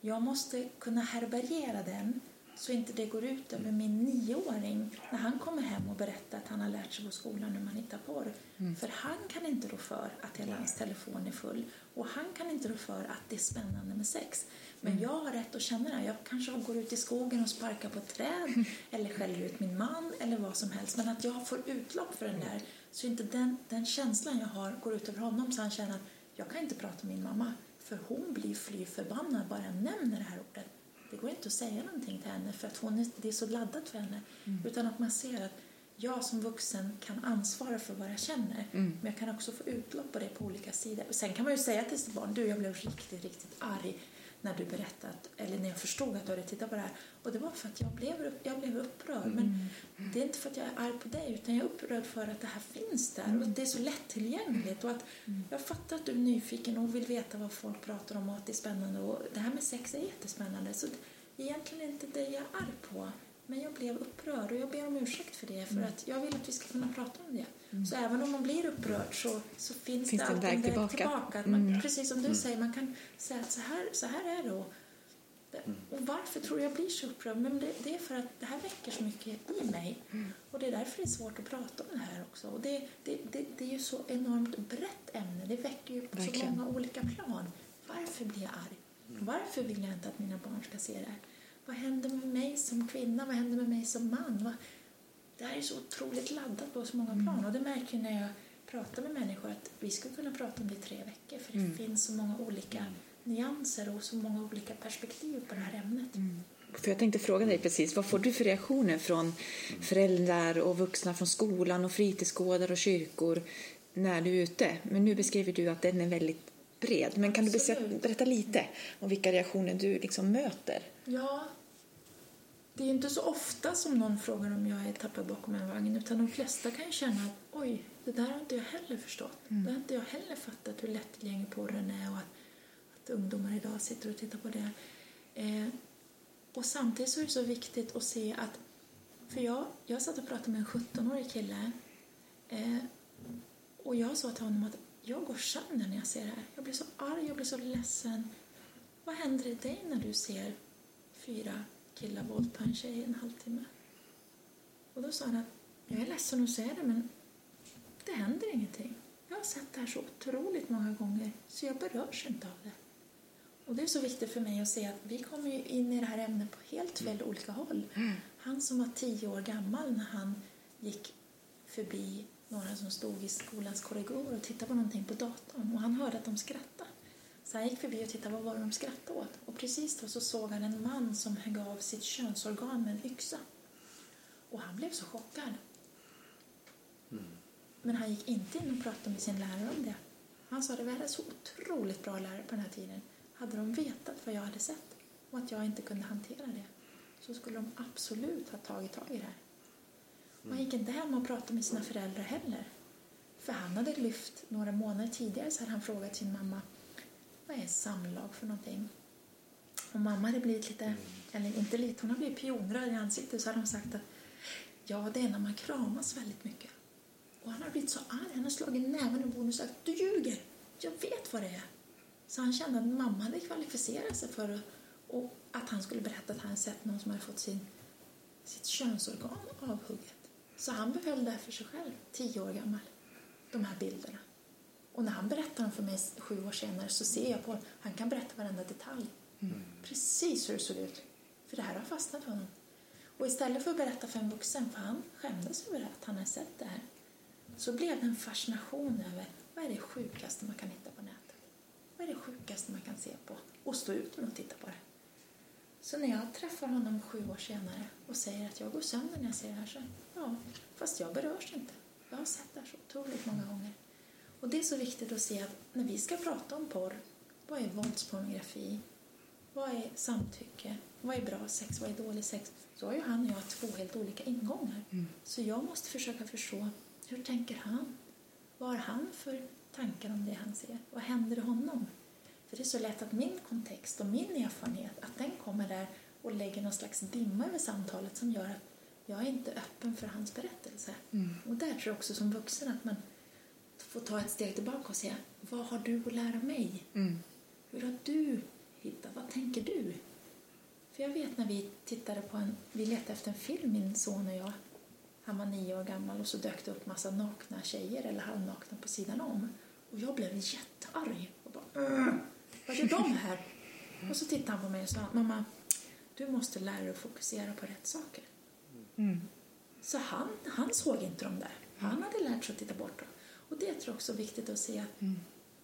jag måste kunna härbärgera den så inte det går ut över min nioåring när han kommer hem och berättar att han har lärt sig på skolan hur man hittar porr. Mm. För han kan inte rå för att hela hans telefon är full och han kan inte rå för att det är spännande med sex. Men mm. jag har rätt att känna det. Jag kanske går ut i skogen och sparkar på ett träd [LAUGHS] eller skäller ut min man eller vad som helst. Men att jag får utlopp för den där så inte den, den känslan jag har går ut över honom så han känner att jag kan inte prata med min mamma för hon blir fly förbannad bara jag nämner det här ordet. Det går inte att säga någonting till henne för att hon är, det är så laddat för henne. Mm. Utan att man ser att jag som vuxen kan ansvara för vad jag känner. Mm. Men jag kan också få utlopp på det på olika sidor. Sen kan man ju säga till sitt barn, du jag blev riktigt, riktigt arg när du berättade, eller när jag förstod att du hade tittat på det här. Och det var för att jag blev, jag blev upprörd. Men mm. det är inte för att jag är arg på dig, utan jag är upprörd för att det här finns där. Mm. Och det är så lättillgängligt. Och att mm. jag fattar att du är nyfiken och vill veta vad folk pratar om och att det är spännande. Och det här med sex är jättespännande. Så egentligen är det inte det jag är arg på. Men jag blev upprörd och jag ber om ursäkt för det för mm. att jag vill att vi ska kunna prata om det. Mm. Så även om man blir upprörd så, så finns, finns det alltid en väg tillbaka. tillbaka. Att man, mm. Precis som du mm. säger, man kan säga att så här, så här är det. Och, mm. och varför tror jag blir så upprörd? Men det, det, är för att det här väcker så mycket i mig. Mm. Och det är därför det är svårt att prata om det här också. Och det, det, det, det är ju så enormt brett ämne. Det väcker ju på Verkligen. så många olika plan. Varför blir jag arg? Varför vill jag inte att mina barn ska se det här? Vad händer med mig som kvinna? Vad händer med mig som man? Det här är så otroligt laddat på så många mm. plan. Och det märker jag när jag pratar med människor att vi skulle kunna prata om det i tre veckor för det mm. finns så många olika mm. nyanser och så många olika perspektiv på det här ämnet. Mm. För jag tänkte fråga dig precis, vad får du för reaktioner från föräldrar och vuxna från skolan och fritidsgårdar och kyrkor när du är ute? Men nu beskriver du att den är väldigt bred. Men kan Absolut. du berätta lite om vilka reaktioner du liksom möter? Ja, det är inte så ofta som någon frågar om jag är tappad bakom en vagn utan de flesta kan ju känna att oj, det där har inte jag heller förstått. Mm. Det har inte jag heller fattat hur lättillgänglig porren är och att, att ungdomar idag sitter och tittar på det. Eh, och samtidigt så är det så viktigt att se att, för jag, jag satt och pratade med en 17-årig kille eh, och jag sa till honom att jag går sönder när jag ser det här. Jag blir så arg, jag blir så ledsen. Vad händer i dig när du ser fyra killar våldta en tjej i en halvtimme. Och då sa han att jag är ledsen att säga det men det händer ingenting. Jag har sett det här så otroligt många gånger så jag berörs inte av det. Och det är så viktigt för mig att se att vi kommer ju in i det här ämnet på helt fel olika håll. Han som var tio år gammal när han gick förbi några som stod i skolans korridor och tittade på någonting på datorn och han hörde att de skrattade. Så han gick förbi och tittade vad var det de skrattade åt. Och precis då så såg han en man som högg av sitt könsorgan med en yxa. Och han blev så chockad. Mm. Men han gick inte in och pratade med sin lärare om det. Han sa vi hade så otroligt bra lärare på den här tiden. Hade de vetat vad jag hade sett och att jag inte kunde hantera det så skulle de absolut ha tagit tag i det här. Han gick inte hem och pratade med sina föräldrar heller. För han hade lyft, några månader tidigare så hade han frågat sin mamma vad är samlag för någonting? Och mamma hade blivit lite, mm. eller inte lite, hon har blivit pionröd i ansiktet så hade hon sagt att ja, det är när man kramas väldigt mycket. Och han har blivit så arg, han har slagit näven i bordet och sagt du ljuger, jag vet vad det är. Så han kände att mamma hade kvalificerat sig för och att han skulle berätta att han sett någon som hade fått sin, sitt könsorgan avhugget. Så han behöll det för sig själv, tio år gammal, de här bilderna. Och när han berättar dem för mig sju år senare så ser jag på han kan berätta varenda detalj. Mm. Precis hur det såg ut. För det här har fastnat för honom. Och istället för att berätta för en vuxen, för han skämdes över att han hade sett det här, så blev det en fascination över vad är det sjukaste man kan hitta på nätet? Vad är det sjukaste man kan se på? Och stå ut och titta på det. Så när jag träffar honom sju år senare och säger att jag går sönder när jag ser det här så, ja, fast jag berörs inte. Jag har sett det här så otroligt många gånger. Och det är så viktigt att se att när vi ska prata om porr, vad är våldspornografi? Vad är samtycke? Vad är bra sex? Vad är dålig sex? Så har ju han och jag två helt olika ingångar. Mm. Så jag måste försöka förstå, hur tänker han? Vad har han för tankar om det han ser? Vad händer i honom? För det är så lätt att min kontext och min erfarenhet, att den kommer där och lägger någon slags dimma över samtalet som gör att jag är inte öppen för hans berättelse. Mm. Och där tror jag också som vuxen att man får ta ett steg tillbaka och säga, vad har du att lära mig? Mm. Hur har du hittat? Vad tänker du? För jag vet när vi tittade på en, vi letade efter en film, min son och jag. Han var nio år gammal och så dök det upp massa nakna tjejer eller halvnakna på sidan om. Och jag blev jättearg och bara, "Åh, vad gör de här? [LAUGHS] Och så tittade han på mig och sa, mamma, du måste lära dig att fokusera på rätt saker. Mm. Så han, han såg inte dem där. Han hade lärt sig att titta bort dem. Och det tror jag också är viktigt att se att Mm.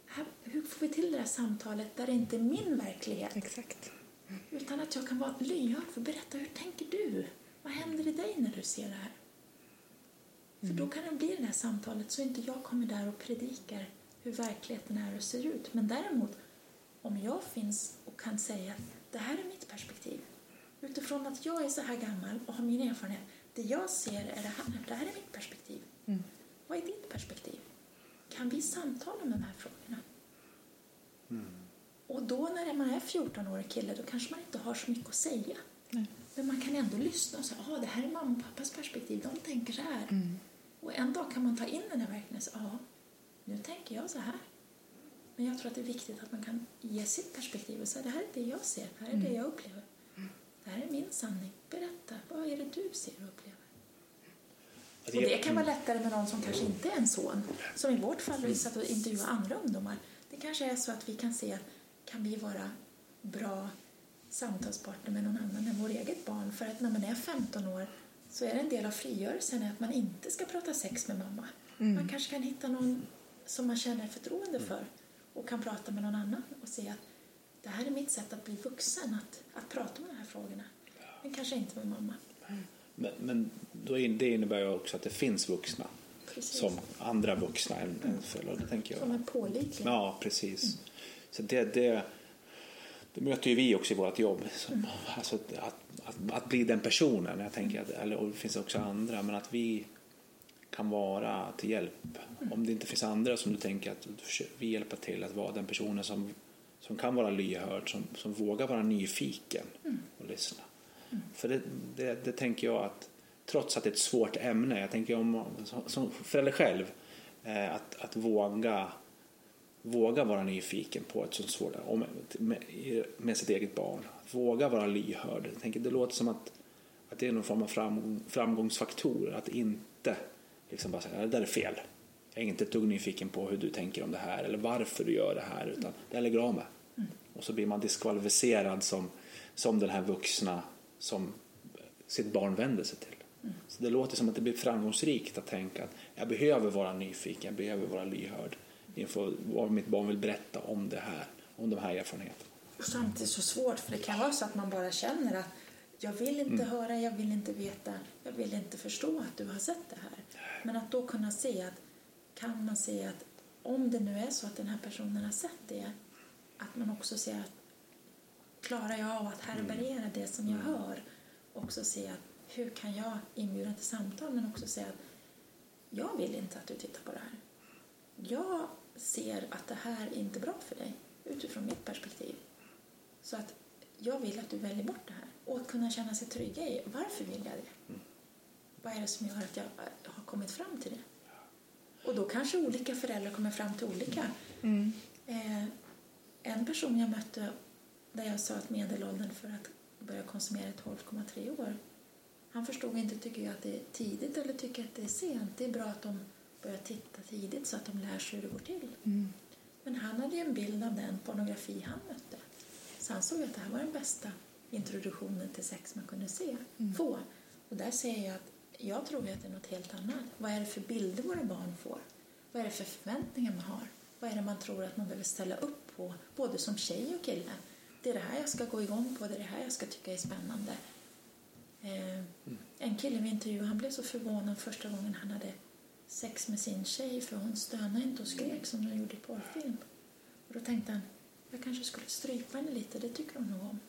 här, hur får vi till det här samtalet där det inte är min verklighet Exakt. utan att jag kan vara lyhörd för berätta hur tänker du? Vad händer i dig när du ser det här? För då kan det bli det här samtalet så inte jag kommer där och predikar hur verkligheten är och ser ut. Men däremot om jag finns och kan säga att det här är mitt perspektiv utifrån att jag är så här gammal och har min erfarenhet. Det jag ser är det här. Det här är mitt perspektiv. Mm. Vad är ditt perspektiv? Kan vi samtala om de här frågorna? Och då när man är 14-årig kille då kanske man inte har så mycket att säga. Nej. Men man kan ändå lyssna och säga ah, det här är mamma och pappas perspektiv. De tänker så här. Mm. Och en dag kan man ta in den här verkligheten och säga ja, nu tänker jag så här. Men jag tror att det är viktigt att man kan ge sitt perspektiv och säga det här är det jag ser, det här är det jag upplever. Det här är min sanning. Berätta, vad är det du ser och upplever? Och det kan vara lättare med någon som kanske inte är en son. Som i vårt fall, vi satt och intervjuade andra ungdomar. Det kanske är så att vi kan se, kan vi vara bra samtalspartner med någon annan än vårt eget barn? För att när man är 15 år så är det en del av frigörelsen att man inte ska prata sex med mamma. Man kanske kan hitta någon som man känner förtroende för och kan prata med någon annan och se att det här är mitt sätt att bli vuxen, att, att prata om de här frågorna. Men kanske inte med mamma. Men, men då in, det innebär ju också att det finns vuxna Precis. som andra vuxna än, än föräldrar. Det tänker Som jag. är pålitliga. Ja, precis. Så det, det, det möter ju vi också i vårt jobb. Som, alltså att, att, att, att bli den personen. Jag tänker att, eller, och det finns också andra, men att vi kan vara till hjälp. Om det inte finns andra som du tänker att vi hjälper till att vara den personen som, som kan vara lyhörd, som, som vågar vara nyfiken och lyssna. För det, det, det tänker jag att trots att det är ett svårt ämne, jag tänker om som, förälder själv, eh, att, att våga våga vara nyfiken på ett sånt svårt om, med, med sitt eget barn. Våga vara lyhörd. Jag tänker, det låter som att, att det är någon form av framgång, framgångsfaktor. Att inte liksom bara säga det där är fel. Jag är inte ett dugg nyfiken på hur du tänker om det här eller varför du gör det här. Utan det här lägger av med. Och så blir man diskvalificerad som, som den här vuxna som sitt barn vänder sig till. Så det låter som att det blir framgångsrikt att tänka att jag behöver vara nyfiken, jag behöver vara lyhörd inför vad mitt barn vill berätta om det här, om de här erfarenheterna. Och samtidigt så svårt, för det kan vara så att man bara känner att jag vill inte höra, jag vill inte veta, jag vill inte förstå att du har sett det här. Men att då kunna se att, kan man se att om det nu är så att den här personen har sett det, att man också ser att klarar jag av att härbärgera det som jag hör? Också se att hur kan jag inbjuda till samtal men också säga att jag vill inte att du tittar på det här. Jag ser att det här är inte bra för dig utifrån mitt perspektiv. Så att jag vill att du väljer bort det här och att kunna känna sig trygga i varför vill jag det? Vad är det som gör att jag äh, har kommit fram till det? Och då kanske olika föräldrar kommer fram till olika. Mm. Eh, en person jag mötte där jag sa att medelåldern för att börja konsumera är 12,3 år. Han förstod inte, tycker jag att det är tidigt eller tycker att det är sent. Det är bra att de börjar titta tidigt så att de lär sig hur det går till. Mm. Men han hade ju en bild av den pornografi han mötte. Så han såg att det här var den bästa introduktionen till sex man kunde se, få. Och där säger jag att jag tror att det är något helt annat. Vad är det för bilder våra barn får? Vad är det för förväntningar man har? Vad är det man tror att man behöver ställa upp på, både som tjej och kille? Det är det här jag ska gå igång på, det är det här jag ska tycka är spännande. Eh, En kille vi intervjuade, han blev så förvånad första gången han hade sex med sin tjej för hon stönade inte och skrek som hon gjorde i porrfilm. Och då tänkte han, jag kanske skulle strypa henne lite, det tycker hon nog om.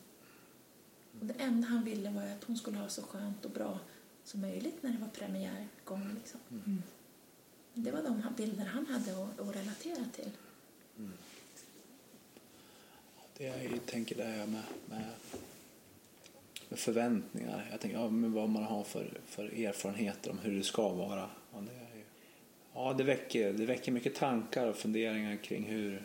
Och det enda han ville var att hon skulle ha så skönt och bra som möjligt när det var premiärgång. Liksom. Mm. Det var de bilder han hade att, att relatera till. Mm. Det jag tänker det här med, med, med förväntningar. Jag tänker ja, vad man har för, för erfarenheter om hur det ska vara. Ja, det, är, ja, det, väcker, det väcker mycket tankar och funderingar kring hur,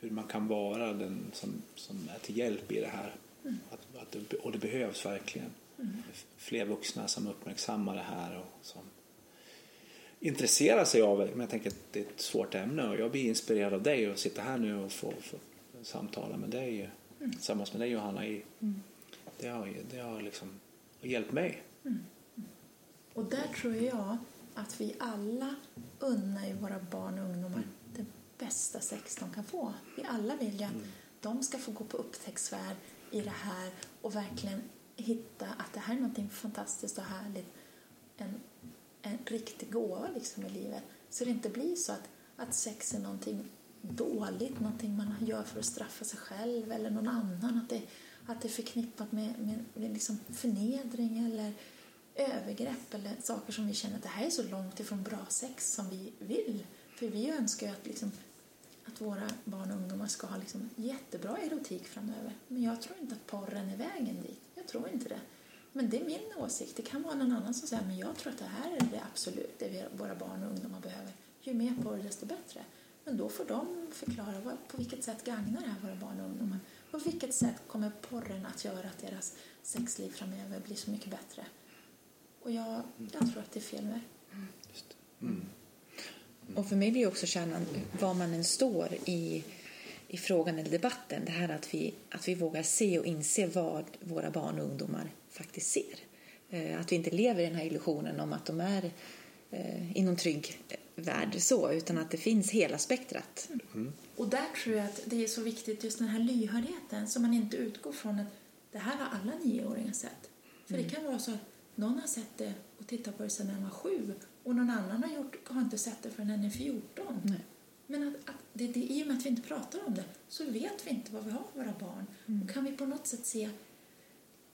hur man kan vara den som, som är till hjälp i det här. Mm. Att, att det, och det behövs verkligen. Mm. Fler vuxna som uppmärksammar det här och som intresserar sig av det. Men jag tänker att det är ett svårt ämne och jag blir inspirerad av dig att sitta här nu och få, få samtala med dig mm. tillsammans med dig Johanna. I, mm. Det har, det har liksom hjälpt mig. Mm. Och där tror jag att vi alla unnar ju våra barn och ungdomar mm. det bästa sex de kan få. Vi alla vill ju att mm. de ska få gå på upptäcktsfärd i det här och verkligen hitta att det här är något fantastiskt och härligt. En, en riktig gåva liksom i livet. Så det inte blir så att, att sex är någonting dåligt, någonting man gör för att straffa sig själv eller någon annan. Att det, att det är förknippat med, med, med liksom förnedring eller övergrepp eller saker som vi känner att det här är så långt ifrån bra sex som vi vill. För vi önskar ju att, liksom, att våra barn och ungdomar ska ha liksom jättebra erotik framöver. Men jag tror inte att porren är vägen dit. Jag tror inte det. Men det är min åsikt. Det kan vara någon annan som säger men jag tror att det här är det absolut det våra barn och ungdomar behöver. Ju mer porr desto bättre. Men då får de förklara vad, på vilket sätt gagnar det här våra barn och ungdomar. På vilket sätt kommer porren att göra att deras sexliv framöver blir så mycket bättre? Och jag, jag tror att det är fel väg. Mm. Mm. Och för mig blir också kärnan, var man än står i, i frågan eller debatten, det här att vi, att vi vågar se och inse vad våra barn och ungdomar faktiskt ser. Eh, att vi inte lever i den här illusionen om att de är eh, i någon trygg värld så, utan att det finns hela spektrat. Mm. Och där tror jag att det är så viktigt just den här lyhördheten så man inte utgår från att det här har alla nioåringar sett. För mm. det kan vara så att någon har sett det och tittat på det sedan den var sju och någon annan har, gjort, har inte sett det förrän den är 14. Nej. Men att, att det, det, i och med att vi inte pratar om det så vet vi inte vad vi har för våra barn. Mm. Och kan vi på något sätt se,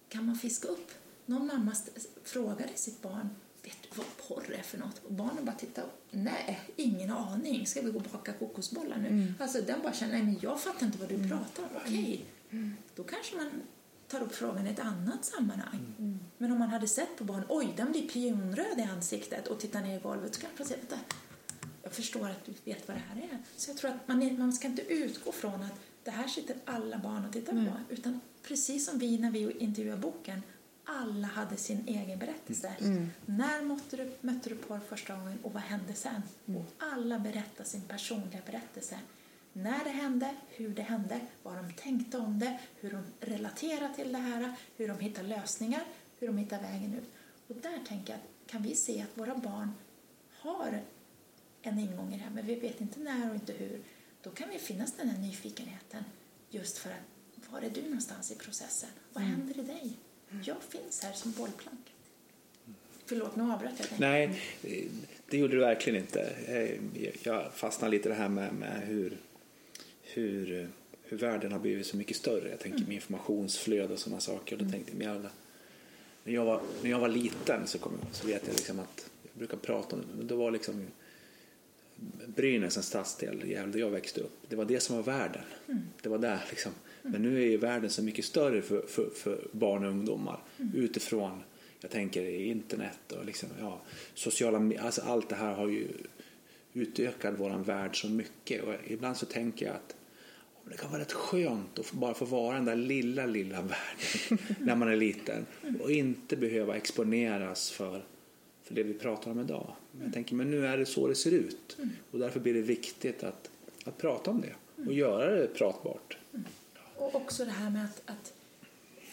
kan man fiska upp? Någon mamma frågade sitt barn vet du vad porr är för något? Och barnen bara tittar nej, ingen aning. Ska vi gå och baka kokosbollar nu? Mm. Alltså den bara känner, nej men jag fattar inte vad du mm. pratar om. Okej, okay. mm. då kanske man tar upp frågan i ett annat sammanhang. Mm. Men om man hade sett på barn, oj, den blir pionröd i ansiktet och tittar ner i golvet så kanske man säger, vänta, jag förstår att du vet vad det här är. Så jag tror att man, man ska inte utgå från att det här sitter alla barn och tittar på. Utan precis som vi när vi intervjuar boken alla hade sin egen berättelse. Mm. När mötte du, mötte du porr första gången och vad hände sen? Mm. Och alla berättar sin personliga berättelse. När det hände, hur det hände, vad de tänkte om det, hur de relaterar till det här, hur de hittar lösningar, hur de hittar vägen ut. Och där tänker jag, kan vi se att våra barn har en ingång i det här, men vi vet inte när och inte hur. Då kan vi finnas den här nyfikenheten just för att var är du någonstans i processen? Vad mm. händer i dig? Jag finns här som bollplank. Förlåt, nu avbröt jag dig. Nej, det gjorde du verkligen inte. Jag fastnade lite i det här med, med hur, hur, hur världen har blivit så mycket större. Jag tänker med informationsflöde och sådana saker. Och då tänkte jag, när, jag var, när jag var liten så, kom, så vet jag liksom att jag brukar prata om det, men då var liksom Brynäs en stadsdel där jag växte upp. Det var det som var världen. Mm. Det var där liksom. Men nu är ju världen så mycket större för, för, för barn och ungdomar mm. utifrån, jag tänker internet och liksom, ja, sociala alltså allt det här har ju utökat vår värld så mycket och ibland så tänker jag att det kan vara rätt skönt att bara få vara den där lilla, lilla världen [LAUGHS] när man är liten och inte behöva exponeras för, för det vi pratar om idag. Jag tänker, men nu är det så det ser ut och därför blir det viktigt att, att prata om det och göra det pratbart. Och också det här med att, att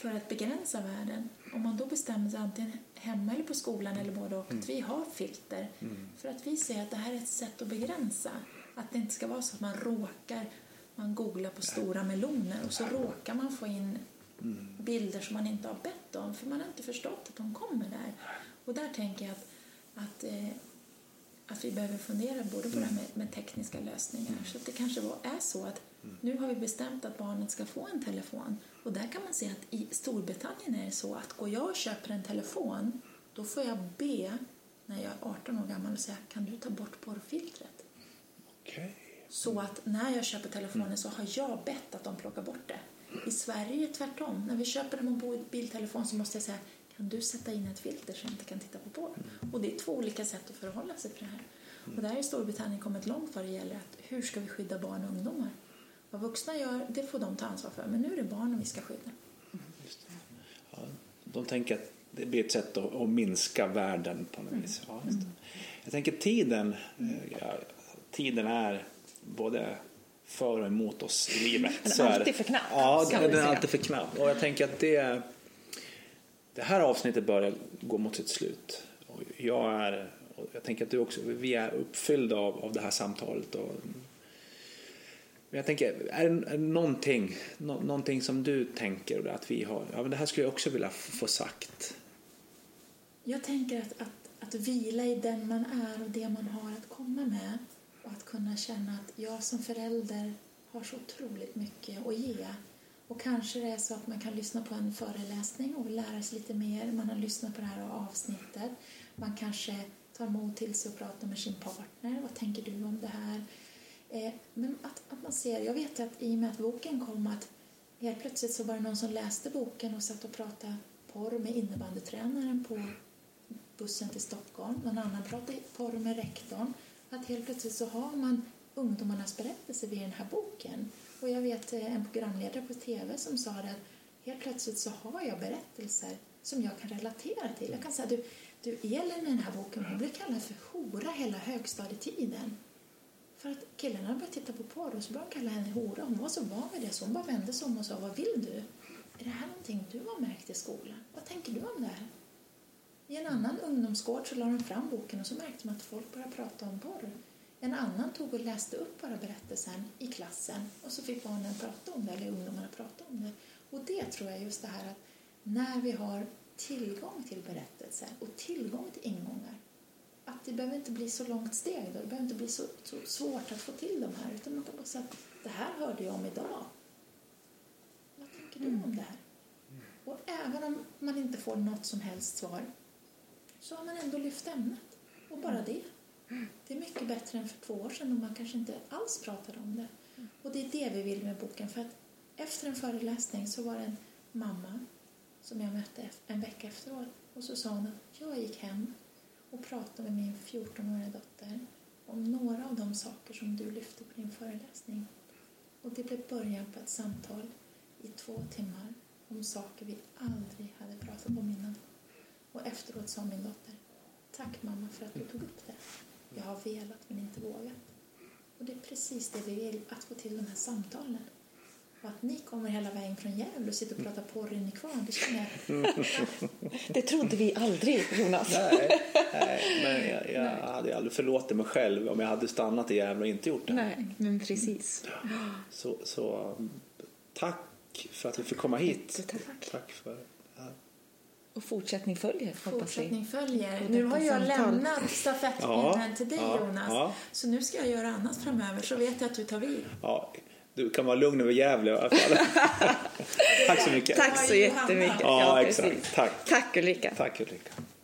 för att begränsa världen, om man då bestämmer sig antingen hemma eller på skolan eller både och, mm. att vi har filter mm. för att vi ser att det här är ett sätt att begränsa. Att det inte ska vara så att man råkar, man googlar på stora meloner och så råkar man få in mm. bilder som man inte har bett om för man har inte förstått att de kommer där. Och där tänker jag att, att, eh, att vi behöver fundera både på det här med, med tekniska lösningar. Så att det kanske var, är så att nu har vi bestämt att barnet ska få en telefon. Och där kan man se att i Storbritannien är det så att går jag och köper en telefon då får jag be när jag är 18 år gammal och säga kan du ta bort porrfiltret? Okej. Så att när jag köper telefonen så har jag bett att de plockar bort det. I Sverige är det tvärtom. När vi köper en mobiltelefon så måste jag säga kan du sätta in ett filter så jag inte kan titta på porr? Och det är två olika sätt att förhålla sig till det här. Och där har Storbritannien kommit långt vad det gäller att hur ska vi skydda barn och ungdomar? Vad vuxna gör, det får de ta ansvar för. Men nu är det barnen vi ska skydda. Ja, de tänker att det blir ett sätt att, att minska världen på något vis. Ja, just det. Jag tänker tiden, eh, ja, tiden är både för och emot oss i livet. Den är Så alltid för knapp, Ja, den är alltid för knapp. Och jag tänker att det, det här avsnittet börjar gå mot sitt slut. Och jag är, och jag tänker att du också, vi är uppfyllda av, av det här samtalet. Och, men jag tänker, är det, är det någonting, nå, någonting som du tänker att vi har, ja men det här skulle jag också vilja få sagt. Jag tänker att, att, att vila i den man är och det man har att komma med och att kunna känna att jag som förälder har så otroligt mycket att ge. Och kanske det är så att man kan lyssna på en föreläsning och lära sig lite mer. Man har lyssnat på det här avsnittet. Man kanske tar mod till sig och pratar med sin partner. Vad tänker du om det här? Eh, men att, att man ser, jag vet att i och med att boken kom att helt plötsligt så var det någon som läste boken och satt och pratade porr med innebandytränaren på bussen till Stockholm. Någon annan pratade porr med rektorn. Att helt plötsligt så har man ungdomarnas berättelser vid den här boken. Och jag vet eh, en programledare på TV som sa det att helt plötsligt så har jag berättelser som jag kan relatera till. Jag kan säga du, du Elin i den här boken, hon blev kallad för hora hela högstadietiden. För att killarna började titta på porr och så började de kalla henne hora. Hon var så van vid det så hon bara vände sig om och sa vad vill du? Är det här någonting du har märkt i skolan? Vad tänker du om det här? I en annan ungdomsgård så la de fram boken och så märkte man att folk började prata om porr. En annan tog och läste upp bara berättelsen i klassen och så fick barnen prata om det, eller ungdomarna prata om det. Och det tror jag just det här att när vi har tillgång till berättelser och tillgång till ingångar att det behöver inte bli så långt steg då. Det behöver inte bli så, så svårt att få till de här utan man kan bara säga att det här hörde jag om idag. Vad tänker du om det här? Och även om man inte får något som helst svar så har man ändå lyft ämnet. Och bara det. Det är mycket bättre än för två år sedan då man kanske inte alls pratade om det. Och det är det vi vill med boken. För att efter en föreläsning så var det en mamma som jag mötte en vecka efteråt. Och så sa hon att jag gick hem och pratade med min 14-åriga dotter om några av de saker som du lyfte på din föreläsning. Och det blev början på ett samtal i två timmar om saker vi aldrig hade pratat om innan. Och efteråt sa min dotter, tack mamma för att du tog upp det. Jag har velat men inte vågat. Och det är precis det vi vill, att få till de här samtalen. Och att ni kommer hela vägen från Gävle och sitter och pratar porr in i kvarn, det känner jag. Det trodde vi aldrig, Jonas. Nej, nej men jag, jag hade aldrig förlåtit mig själv om jag hade stannat i Gävle och inte gjort det. Nej, men precis. Så, så um, tack för att vi fick komma hit. Jättetack. Tack för. Och fortsättning följer. Fortsättning följer. Nu har jag samtal. lämnat stafettpinnen Ja, till dig ja, Jonas. ja. Så nu ska jag göra annat framöver så vet jag att du tar vid. Ja, du kan vara lugn över Gävle i alla fall. [LAUGHS] tack så mycket. Tack så jättemycket. Ja, precis. exakt. Tack. Tack Ulrika. Tack Ulrika.